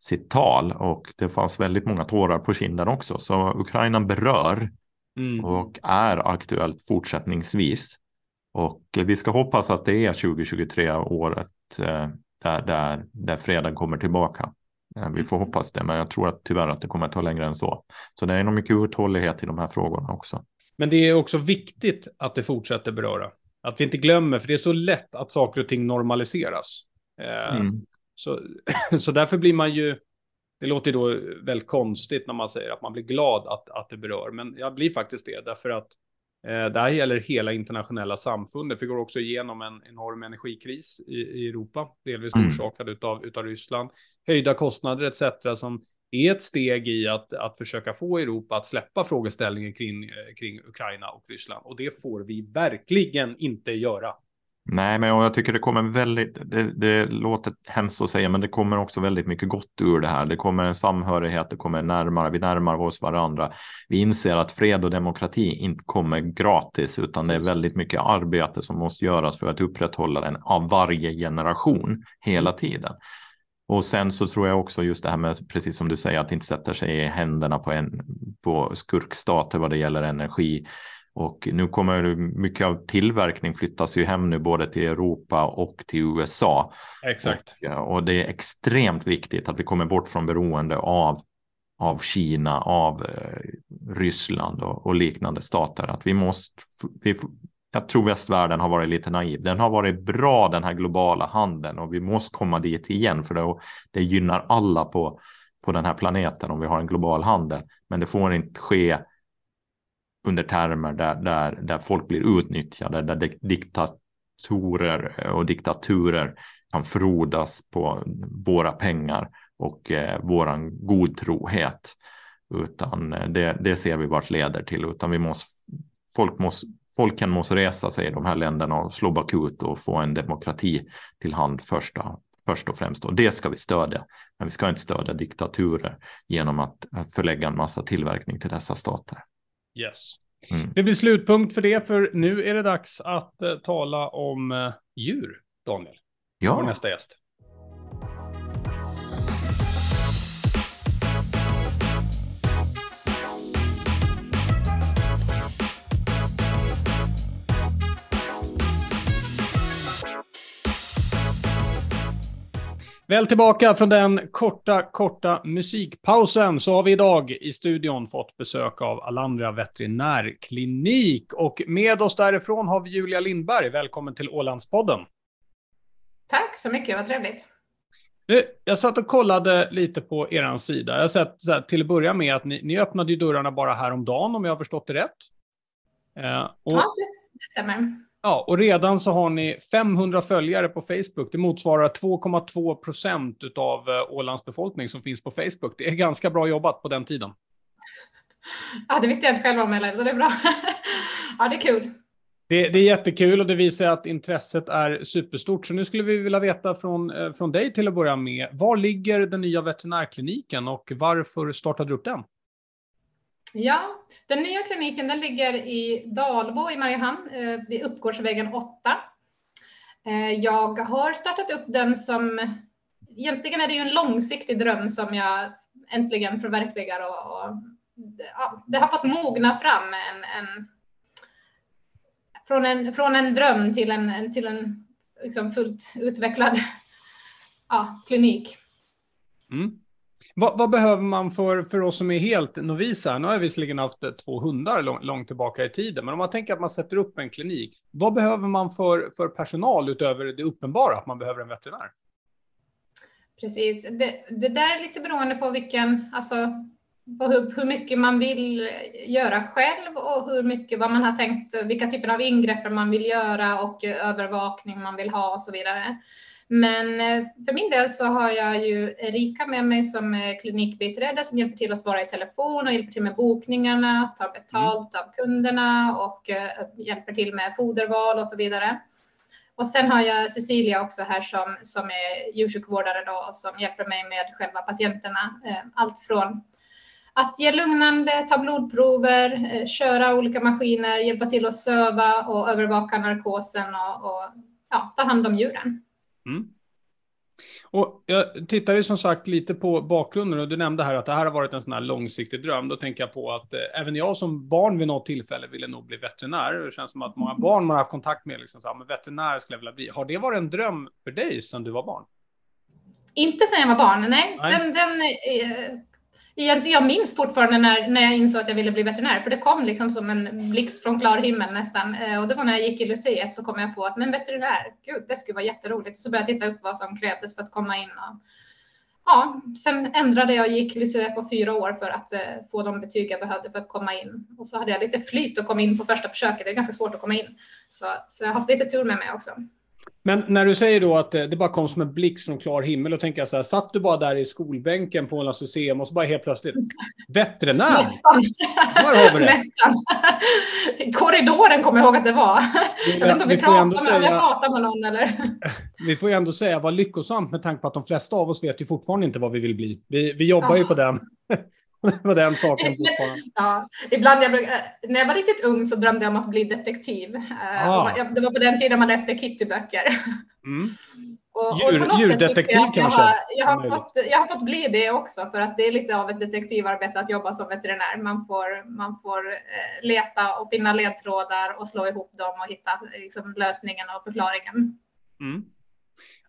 S2: sitt tal och det fanns väldigt många tårar på kinden också. Så Ukraina berör mm. och är aktuellt fortsättningsvis. Och vi ska hoppas att det är 2023 året eh, där, där, där freden kommer tillbaka. Eh, vi får hoppas det, men jag tror att tyvärr att det kommer att ta längre än så. Så det är nog mycket uthållighet i de här frågorna också.
S1: Men det är också viktigt att det fortsätter beröra. Att vi inte glömmer, för det är så lätt att saker och ting normaliseras. Eh, mm. Så, så därför blir man ju, det låter då väldigt konstigt när man säger att man blir glad att, att det berör, men jag blir faktiskt det, därför att eh, det här gäller hela internationella samfundet. Vi går också igenom en enorm energikris i, i Europa, delvis mm. orsakad utav, utav Ryssland, höjda kostnader etc. som är ett steg i att, att försöka få Europa att släppa frågeställningen kring, eh, kring Ukraina och Ryssland. Och det får vi verkligen inte göra.
S2: Nej, men jag tycker det kommer väldigt, det, det, låter hemskt att säga, men det kommer också väldigt mycket gott ur det här. Det kommer en samhörighet, det kommer närmare, vi närmar oss varandra. Vi inser att fred och demokrati inte kommer gratis, utan det är väldigt mycket arbete som måste göras för att upprätthålla den av varje generation hela tiden. Och sen så tror jag också just det här med, precis som du säger, att inte sätta sig i händerna på, en, på skurkstater vad det gäller energi och nu kommer mycket av tillverkning flyttas ju hem nu både till Europa och till USA.
S1: Exakt.
S2: Och, och det är extremt viktigt att vi kommer bort från beroende av, av Kina, av eh, Ryssland och, och, liknande stater. Att vi måste, vi, jag tror västvärlden har varit lite naiv. Den har varit bra den här globala handeln och vi måste komma dit igen för det, det gynnar alla på, på den här planeten om vi har en global handel. Men det får inte ske under termer där, där, där folk blir utnyttjade, där diktatorer eh, och diktaturer kan frodas på våra pengar och eh, våran godtrohet. Utan eh, det, det ser vi vart leder till, utan vi måste, folk måste, folken måste resa sig i de här länderna och slå bakut och få en demokrati till hand första, först och främst. Och det ska vi stödja. Men vi ska inte stödja diktaturer genom att, att förlägga en massa tillverkning till dessa stater.
S1: Yes. Mm. Det blir slutpunkt för det, för nu är det dags att uh, tala om uh, djur, Daniel.
S2: Ja.
S1: Vår nästa gäst. Väl tillbaka från den korta, korta musikpausen så har vi idag i studion fått besök av Alandria veterinärklinik och med oss därifrån har vi Julia Lindberg. Välkommen till Ålandspodden.
S4: Tack så mycket, vad trevligt.
S1: Jag satt och kollade lite på er sida. Jag har sett här, till att börja med att ni, ni öppnade ju dörrarna bara häromdagen om jag har förstått det rätt.
S4: Eh, och, ja, det stämmer.
S1: Ja, och redan så har ni 500 följare på Facebook. Det motsvarar 2,2 procent av eh, Ålands befolkning som finns på Facebook. Det är ganska bra jobbat på den tiden.
S4: Ja, det visste jag inte själv om heller, så det är bra. Ja, det är kul.
S1: Det, det, är jättekul och det visar att intresset är superstort. Så nu skulle vi vilja veta från, eh, från dig till att börja med. Var ligger den nya veterinärkliniken och varför startade du upp den?
S4: Ja, den nya kliniken den ligger i Dalbo i Mariehamn eh, vid Uppgårdsvägen 8. Eh, jag har startat upp den som, egentligen är det ju en långsiktig dröm som jag äntligen förverkligar och, och ja, det har fått mogna fram en, en, från, en från en dröm till en, till en liksom fullt utvecklad ja, klinik.
S1: Mm. Vad, vad, behöver man för, för oss som är helt novisa? Nu har jag visserligen haft eh, två hundar lång, långt tillbaka i tiden, men om man tänker att man sätter upp en klinik, vad behöver man för, för personal utöver det uppenbara att man behöver en veterinär?
S4: Precis, det, det där är lite beroende på vilken, alltså på hur, hur, mycket man vill göra själv och hur mycket vad man har tänkt, vilka typer av ingrepp man vill göra och eh, övervakning man vill ha och så vidare. Men eh, för min del så har jag ju Erika med mig som är klinikbiträde som hjälper till att svara i telefon och hjälper till med bokningarna, tar betalt av kunderna och eh, hjälper till med foderval och så vidare. Och sen har jag Cecilia också här som, som är djursjukvårdare då och som hjälper mig med själva patienterna. Eh, allt från att ge lugnande, ta blodprover, köra olika maskiner, hjälpa till att söva och övervaka narkosen och, och ja, ta hand om djuren. Mm.
S1: Och jag tittar ju som sagt lite på bakgrunden och du nämnde här att det här har varit en sån här långsiktig dröm. Då tänker jag på att eh, även jag som barn vid något tillfälle ville nog bli veterinär. Det känns som att många barn man har haft kontakt med liksom så här, men veterinär skulle jag vilja bli. Har det varit en dröm för dig sedan du var barn?
S4: Inte sedan jag var barn, nej. nej. Den, den, eh, jag, jag minns fortfarande när, när jag insåg att jag ville bli veterinär, för det kom liksom som en blixt från klar himmel nästan. Eh, och det var när jag gick i Luciet så kom jag på att men veterinär, gud, det skulle vara jätteroligt. Så började jag titta upp vad som krävdes för att komma in. Och, ja, sen ändrade jag och gick Luciet på fyra år för att eh, få de betyg jag behövde för att komma in. Och så hade jag lite flyt och kom in på första försöket. Det är ganska svårt att komma in. Så, så jag har haft lite tur med mig också.
S1: Men när du säger då att det bara kom som en blixt från klar himmel, och tänker jag så här, satt du bara där i skolbänken på Ålands museum och så bara helt plötsligt, veterinär?
S4: Nästan. har vi det. Nästan. Korridoren kommer jag ihåg att det var. Jag vet inte om vi, vi pratar, med, säga, jag pratar med någon eller?
S1: Vi får ju ändå säga vad lyckosamt med tanke på att de flesta av oss vet ju fortfarande inte vad vi vill bli. Vi, vi jobbar oh. ju på den. Det var den saken
S4: Ja, ibland jag, när jag var riktigt ung så drömde jag om att bli detektiv. Eh, ah. Det var på den tiden man läste Kittyböcker. Mm.
S1: Och, Djur, och djurdetektiv
S4: jag
S1: kanske?
S4: Har, jag, har fått, jag har fått bli det också för att det är lite av ett detektivarbete att jobba som veterinär. Man får, man får eh, leta och finna ledtrådar och slå ihop dem och hitta liksom, lösningen och förklaringen. Mm.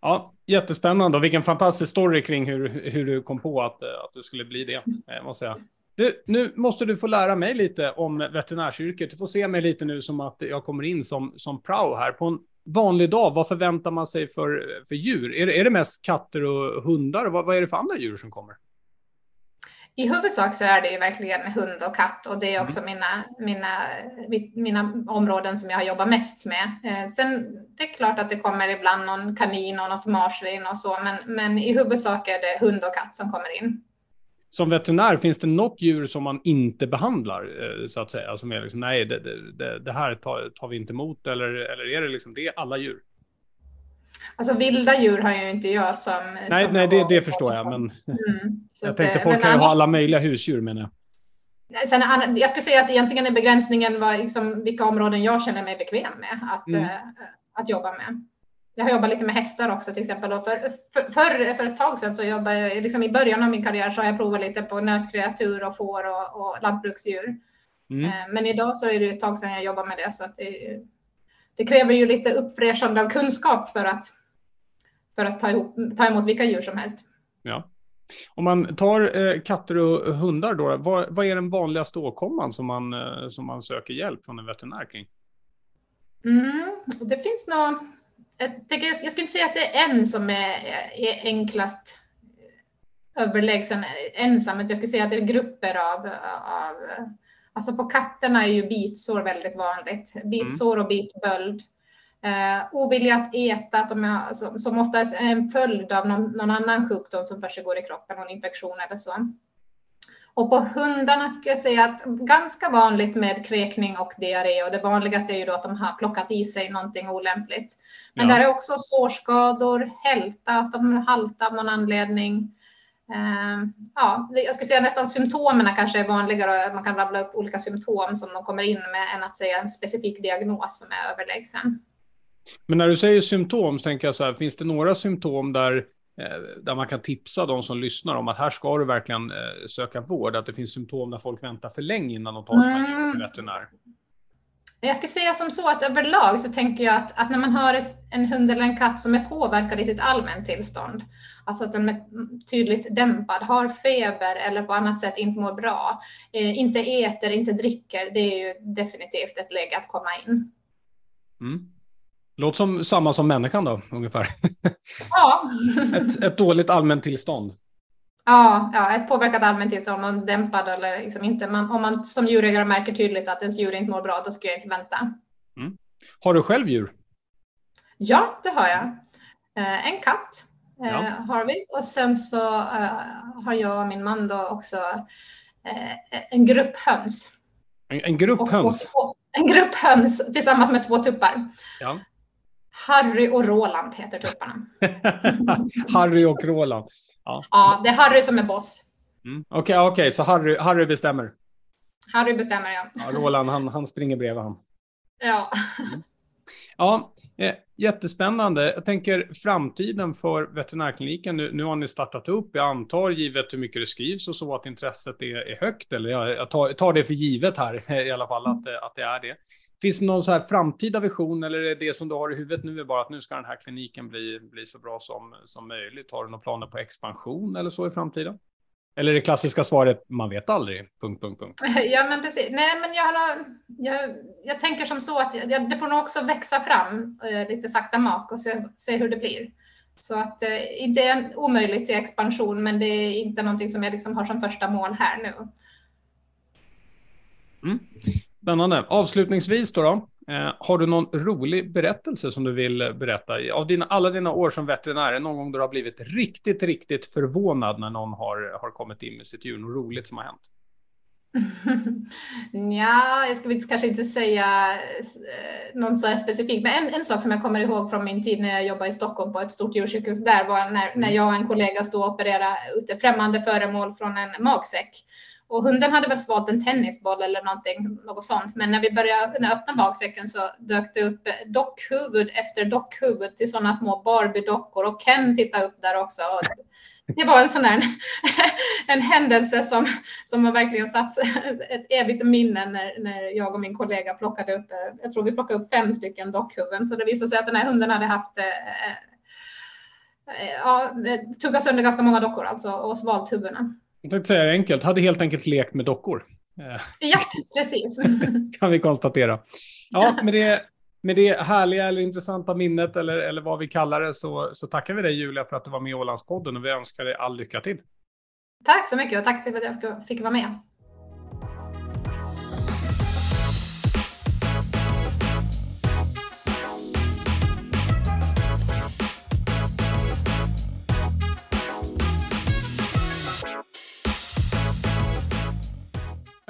S1: Ja, jättespännande och vilken fantastisk story kring hur, hur du kom på att, eh, att du skulle bli det, eh, måste jag. Du, nu måste du få lära mig lite om veterinärsyrket. Du får se mig lite nu som att jag kommer in som, som prao här. På en vanlig dag, vad förväntar man sig för, för djur? Är det, är det mest katter och hundar? Vad, vad är det för andra djur som kommer?
S4: I huvudsak så är det ju verkligen hund och katt och det är också mm. mina, mina, mina områden som jag har jobbat mest med. Eh, sen det är klart att det kommer ibland någon kanin och något marsvin och så, men, men i huvudsak är det hund och katt som kommer in.
S1: Som veterinär, finns det något djur som man inte behandlar, eh, så att säga? Som är liksom, nej, det, det, det här tar, tar, vi inte emot, eller, eller är det liksom det alla djur?
S4: Alltså vilda djur har ju inte jag som...
S1: Nej,
S4: som
S1: nej det, det förstår jag, men mm, jag tänkte folk kan ju ha alla möjliga husdjur menar jag.
S4: Sen, jag skulle säga att egentligen är begränsningen var liksom vilka områden jag känner mig bekväm med att, mm. äh, att jobba med. Jag har jobbat lite med hästar också till exempel. Och för, för, för, för ett tag sedan så jobbade jag, liksom i början av min karriär så har jag provat lite på nötkreatur och får och, och lantbruksdjur. Mm. Äh, men idag så är det ett tag sedan jag jobbade med det så att det, det kräver ju lite uppfräschande av kunskap för att, för att ta, ihop, ta emot vilka djur som helst.
S1: Ja. Om man tar eh, katter och hundar då, vad, vad, är den vanligaste åkomman som man, eh, som man söker hjälp från en veterinär kring?
S4: Mm, det finns nog, jag, jag skulle inte säga att det är en som är, är enklast överlägsen ensam, utan jag skulle säga att det är grupper av, av Alltså på katterna är ju bitsår väldigt vanligt. Bitsår och bitböld. Eh, ovilja att äta, att de är, alltså, som oftast är en följd av någon, någon annan sjukdom som försiggår i kroppen, någon infektion eller så. Och på hundarna skulle jag säga att ganska vanligt med kräkning och diarré och det vanligaste är ju då att de har plockat i sig någonting olämpligt. Men ja. där är också sårskador, hälta, att de haltar av någon anledning. Ehm, ja, jag skulle säga nästan symptomen kanske är vanligare och man kan rabbla upp olika symptom som de kommer in med än att säga en specifik diagnos som är överlägsen.
S1: Men när du säger symptom så tänker jag så här, finns det några symptom där, eh, där man kan tipsa de som lyssnar om att här ska du verkligen eh, söka vård? Att det finns symptom där folk väntar för länge innan de tar sig mm. till veterinär?
S4: Jag skulle säga som så att överlag så tänker jag att, att när man har ett, en hund eller en katt som är påverkad i sitt allmäntillstånd, alltså att den är tydligt dämpad, har feber eller på annat sätt inte mår bra, eh, inte äter, inte dricker, det är ju definitivt ett läge att komma in.
S1: Mm. Låter som samma som människan då, ungefär.
S4: Ja.
S1: ett, ett dåligt allmäntillstånd.
S4: Ja, ja, ett påverkat allmäntillstånd och dämpad eller liksom inte. Man, om man som djurägare märker tydligt att ens djur inte mår bra, då ska jag inte vänta.
S1: Mm. Har du själv djur?
S4: Ja, det har jag. Eh, en katt ja. har vi och sen så eh, har jag och min man då också eh, en grupp höns.
S1: En, en grupp höns?
S4: Två, en grupp höns tillsammans med två tuppar.
S1: Ja.
S4: Harry och Roland heter tupparna.
S1: Harry och Roland.
S4: Ja. ja, det är Harry som är boss.
S1: Mm. Okej, okay, okay, så Harry, Harry bestämmer.
S4: Harry bestämmer, ja.
S1: ja Roland, han, han springer bredvid han.
S4: Ja.
S1: Mm. Ja, eh, jättespännande. Jag tänker framtiden för veterinärkliniken. Nu, nu har ni startat upp. Jag antar, givet hur mycket det skrivs och så, att intresset är, är högt. Eller jag, jag tar, tar, det för givet här i alla fall, att, att det är det. Finns det någon så här framtida vision eller är det som du har i huvudet nu är bara att nu ska den här kliniken bli, bli så bra som, som möjligt? Har du några planer på expansion eller så i framtiden? Eller det klassiska svaret, man vet aldrig, punkt, punkt, punkt.
S4: Ja, men precis. Nej, men jag, har, jag, jag tänker som så att jag, det får nog också växa fram eh, lite sakta mak och se, se hur det blir. Så att eh, det är omöjligt till expansion, men det är inte någonting som jag liksom har som första mål här nu.
S1: Mm. Spännande. Avslutningsvis då, då eh, har du någon rolig berättelse som du vill eh, berätta? Av dina, alla dina år som veterinär, någon gång du har blivit riktigt, riktigt förvånad när någon har, har kommit in med sitt djur? Något roligt som har hänt?
S4: ja, jag ska kanske inte säga eh, någon så här specifik, men en, en sak som jag kommer ihåg från min tid när jag jobbade i Stockholm på ett stort djursjukhus där var när, när jag och en kollega stod och opererade ut främmande föremål från en magsäck. Och hunden hade väl svalt en tennisboll eller någonting, något sånt. Men när vi började när öppna magsäcken så dök det upp dockhuvud efter dockhuvud till sådana små Barbie-dockor och Ken tittade upp där också. Och det var en sån här en händelse som, som har verkligen satt ett evigt minne när, när jag och min kollega plockade upp, jag tror vi plockade upp fem stycken dockhuvuden. Så det visade sig att den här hunden hade haft eh, eh, ja, tuggat sönder ganska många dockor alltså och svalt huvudena.
S1: Jag tänkte säga det enkelt, hade helt enkelt lekt med dockor.
S4: Ja, precis.
S1: kan vi konstatera. Ja, med det, med det härliga eller intressanta minnet eller, eller vad vi kallar det så, så tackar vi dig Julia för att du var med i Ålandspodden och vi önskar dig all lycka till.
S4: Tack så mycket och tack för att jag fick vara med.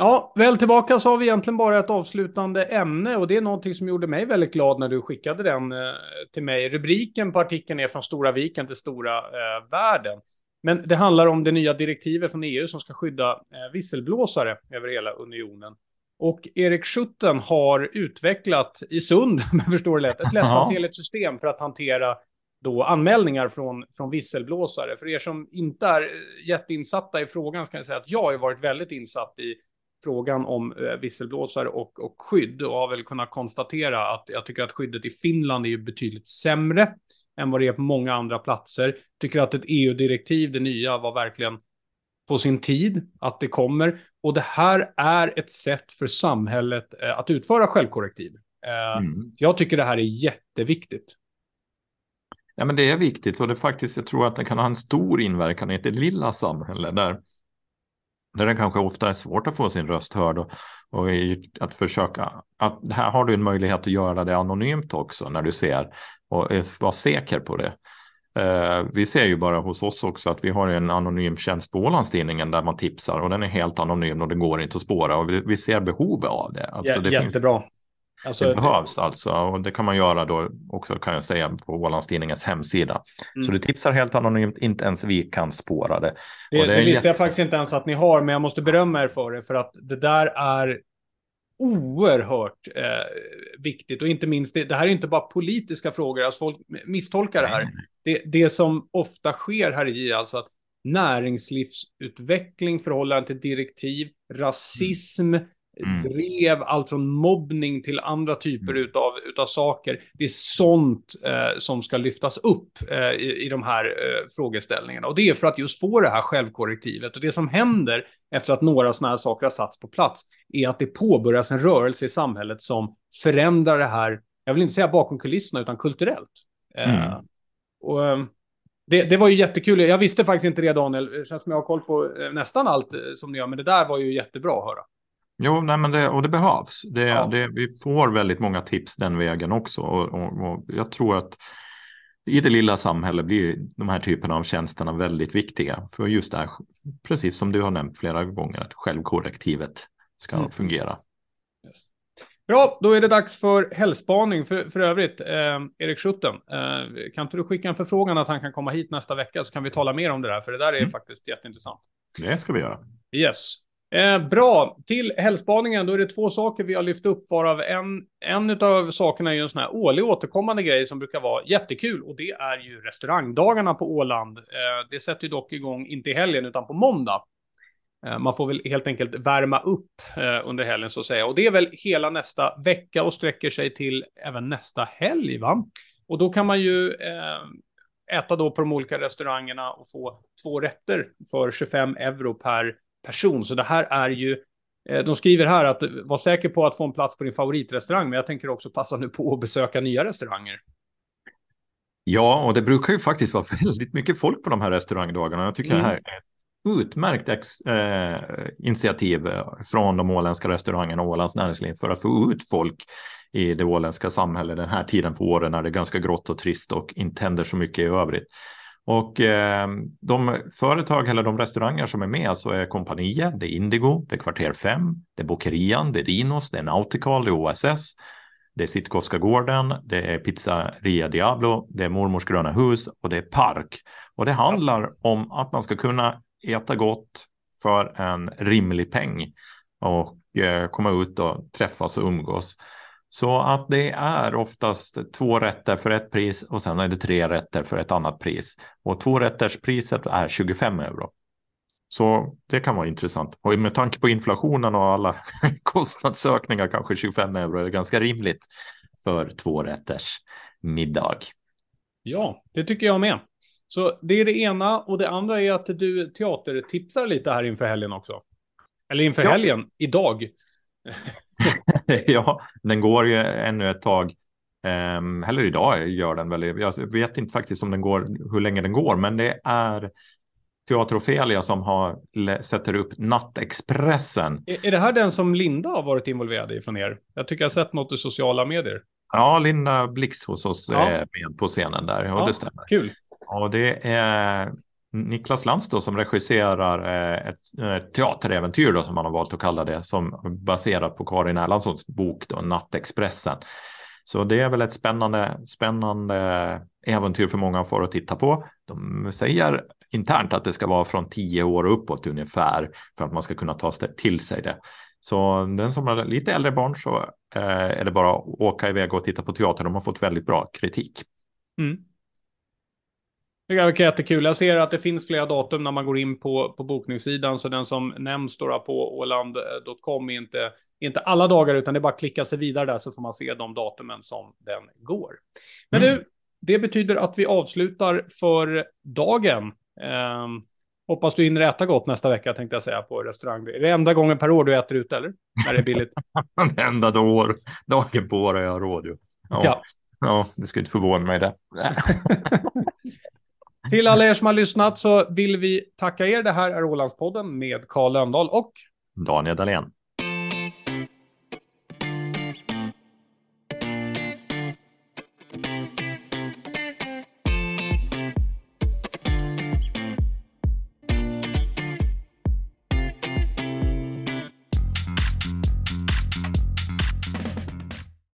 S1: Ja, väl tillbaka så har vi egentligen bara ett avslutande ämne och det är någonting som gjorde mig väldigt glad när du skickade den eh, till mig. Rubriken på artikeln är Från Stora viken till Stora eh, världen. Men det handlar om det nya direktivet från EU som ska skydda eh, visselblåsare över hela unionen. Och Erik Schutten har utvecklat i Sund, om jag förstår det lätt, ett lätthanterligt system för att hantera då anmälningar från, från visselblåsare. För er som inte är jätteinsatta i frågan ska jag säga att jag har varit väldigt insatt i frågan om eh, visselblåsare och, och skydd och har väl kunnat konstatera att jag tycker att skyddet i Finland är ju betydligt sämre än vad det är på många andra platser. Tycker att ett EU-direktiv, det nya, var verkligen på sin tid att det kommer. Och det här är ett sätt för samhället eh, att utföra självkorrektiv. Eh, mm. Jag tycker det här är jätteviktigt.
S2: Ja, men det är viktigt och det faktiskt, jag tror att det kan ha en stor inverkan i det lilla samhälle där, där det kanske ofta är svårt att få sin röst hörd och, och att försöka, att här har du en möjlighet att göra det anonymt också när du ser och vara säker på det. Eh, vi ser ju bara hos oss också att vi har en anonym tjänst på Ålandstidningen där man tipsar och den är helt anonym och det går inte att spåra och vi, vi ser behov av det.
S1: Alltså, det jättebra. Finns,
S2: Alltså, det behövs alltså och det kan man göra då också kan jag säga på Ålandstidningens hemsida. Mm. Så du tipsar helt anonymt, inte ens vi kan spåra det.
S1: Det, det, det visste jag faktiskt inte ens att ni har, men jag måste berömma er för det för att det där är oerhört eh, viktigt och inte minst, det, det, här är inte bara politiska frågor, alltså folk misstolkar det här. Det, det som ofta sker här i alltså att näringslivsutveckling, förhållande till direktiv, rasism, mm mm. drev allt från mobbning till andra typer mm. utav, utav saker. Det är sånt eh, som ska lyftas upp eh, i, i de här eh, frågeställningarna. Och det är för att just få det här självkorrektivet. Och det som händer efter att några sådana här saker har satts på plats är att det påbörjas en rörelse i samhället som förändrar det här, jag vill inte säga bakom kulisserna, utan kulturellt. Eh, mm. och, eh, det, det, var ju jättekul. Jag visste faktiskt inte det, Daniel. Det känns som jag har koll på eh, nästan allt som ni gör, men det där var ju jättebra att höra.
S2: Jo, nej, men det, och det behövs. Det, ja. det, vi får väldigt många tips den vägen också. Och, och, och, jag tror att i det lilla samhället blir de här typerna av tjänsterna väldigt viktiga. För just det här, precis som du har nämnt flera gånger, att självkorrektivet ska mm. fungera.
S1: Yes. Bra, då är det dags för helgspaning. För, för övrigt, eh, Erik Schutten, eh, kan inte du skicka en förfrågan att han kan komma hit nästa vecka så kan vi tala mer om det där, för det där är mm. faktiskt jätteintressant.
S2: Det ska vi göra.
S1: Yes. Eh, bra, till helgspaningen då är det två saker vi har lyft upp varav en, en av sakerna är ju en sån här årlig återkommande grej som brukar vara jättekul och det är ju restaurangdagarna på Åland. Eh, det sätter ju dock igång inte i helgen utan på måndag. Eh, man får väl helt enkelt värma upp eh, under helgen så att säga och det är väl hela nästa vecka och sträcker sig till även nästa helg va? Och då kan man ju eh, äta då på de olika restaurangerna och få två rätter för 25 euro per person. Så det här är ju, eh, de skriver här att var säker på att få en plats på din favoritrestaurang, men jag tänker också passa nu på att besöka nya restauranger.
S2: Ja, och det brukar ju faktiskt vara väldigt mycket folk på de här restaurangdagarna. Jag tycker mm. det här är ett utmärkt eh, initiativ från de åländska restaurangerna och Ålands näringsliv för att få ut folk i det åländska samhället den här tiden på året när det är ganska grått och trist och inte händer så mycket i övrigt. Och eh, de företag eller de restauranger som är med så är Kompania, det är Indigo, det är Kvarter 5, det är Bokerian, det är Dinos, det är Nautical, det är OSS, det är Sitkovska gården, det är Pizzeria Diablo, det är Mormors gröna hus och det är Park. Och det handlar om att man ska kunna äta gott för en rimlig peng och eh, komma ut och träffas och umgås. Så att det är oftast två rätter för ett pris och sen är det tre rätter för ett annat pris. Och två rätters priset är 25 euro. Så det kan vara intressant. Och med tanke på inflationen och alla kostnadsökningar kanske 25 euro är ganska rimligt för två rätters middag.
S1: Ja, det tycker jag med. Så det är det ena och det andra är att du teatertipsar lite här inför helgen också. Eller inför ja. helgen, idag.
S2: ja, den går ju ännu ett tag. Um, eller idag gör den väl. Jag vet inte faktiskt om den går, hur länge den går, men det är Teater Ofelia som har, sätter upp Nattexpressen.
S1: Är, är det här den som Linda har varit involverad i från er? Jag tycker jag har sett något i sociala medier.
S2: Ja, Linda Blix hos oss ja. är med på scenen där. Ja, det stämmer.
S1: Kul.
S2: Och det är Niklas Lantz då, som regisserar eh, eh, ett, teateräventyr då, som man har valt att kalla det, som baserat på Karin Erlandssons bok då, Nattexpressen. Så det är väl ett spännande, spännande äventyr för många att få att titta på. De säger internt att det ska vara från tio år uppåt ungefär för att man ska kunna ta till sig det. Så den som har lite äldre barn så eh, är det bara att åka iväg och titta på teater. De har fått väldigt bra kritik. Mm.
S1: Det verkar jättekul. Jag ser att det finns flera datum när man går in på, på bokningssidan, så den som nämns då på åland.com är inte, inte alla dagar, utan det är bara att klicka sig vidare där så får man se de datumen som den går. Men mm. du, det betyder att vi avslutar för dagen. Um, hoppas du hinner äta gott nästa vecka tänkte jag säga på restaurang. Är det enda gången per år du äter ute eller? När det är billigt?
S2: enda år, dagen på året jag har råd. Ja. ja. ja, det skulle inte förvåna mig det.
S1: Till alla er som har lyssnat så vill vi tacka er. Det här är Ålandspodden med Karl Lönndahl och
S2: Daniel Dahlén.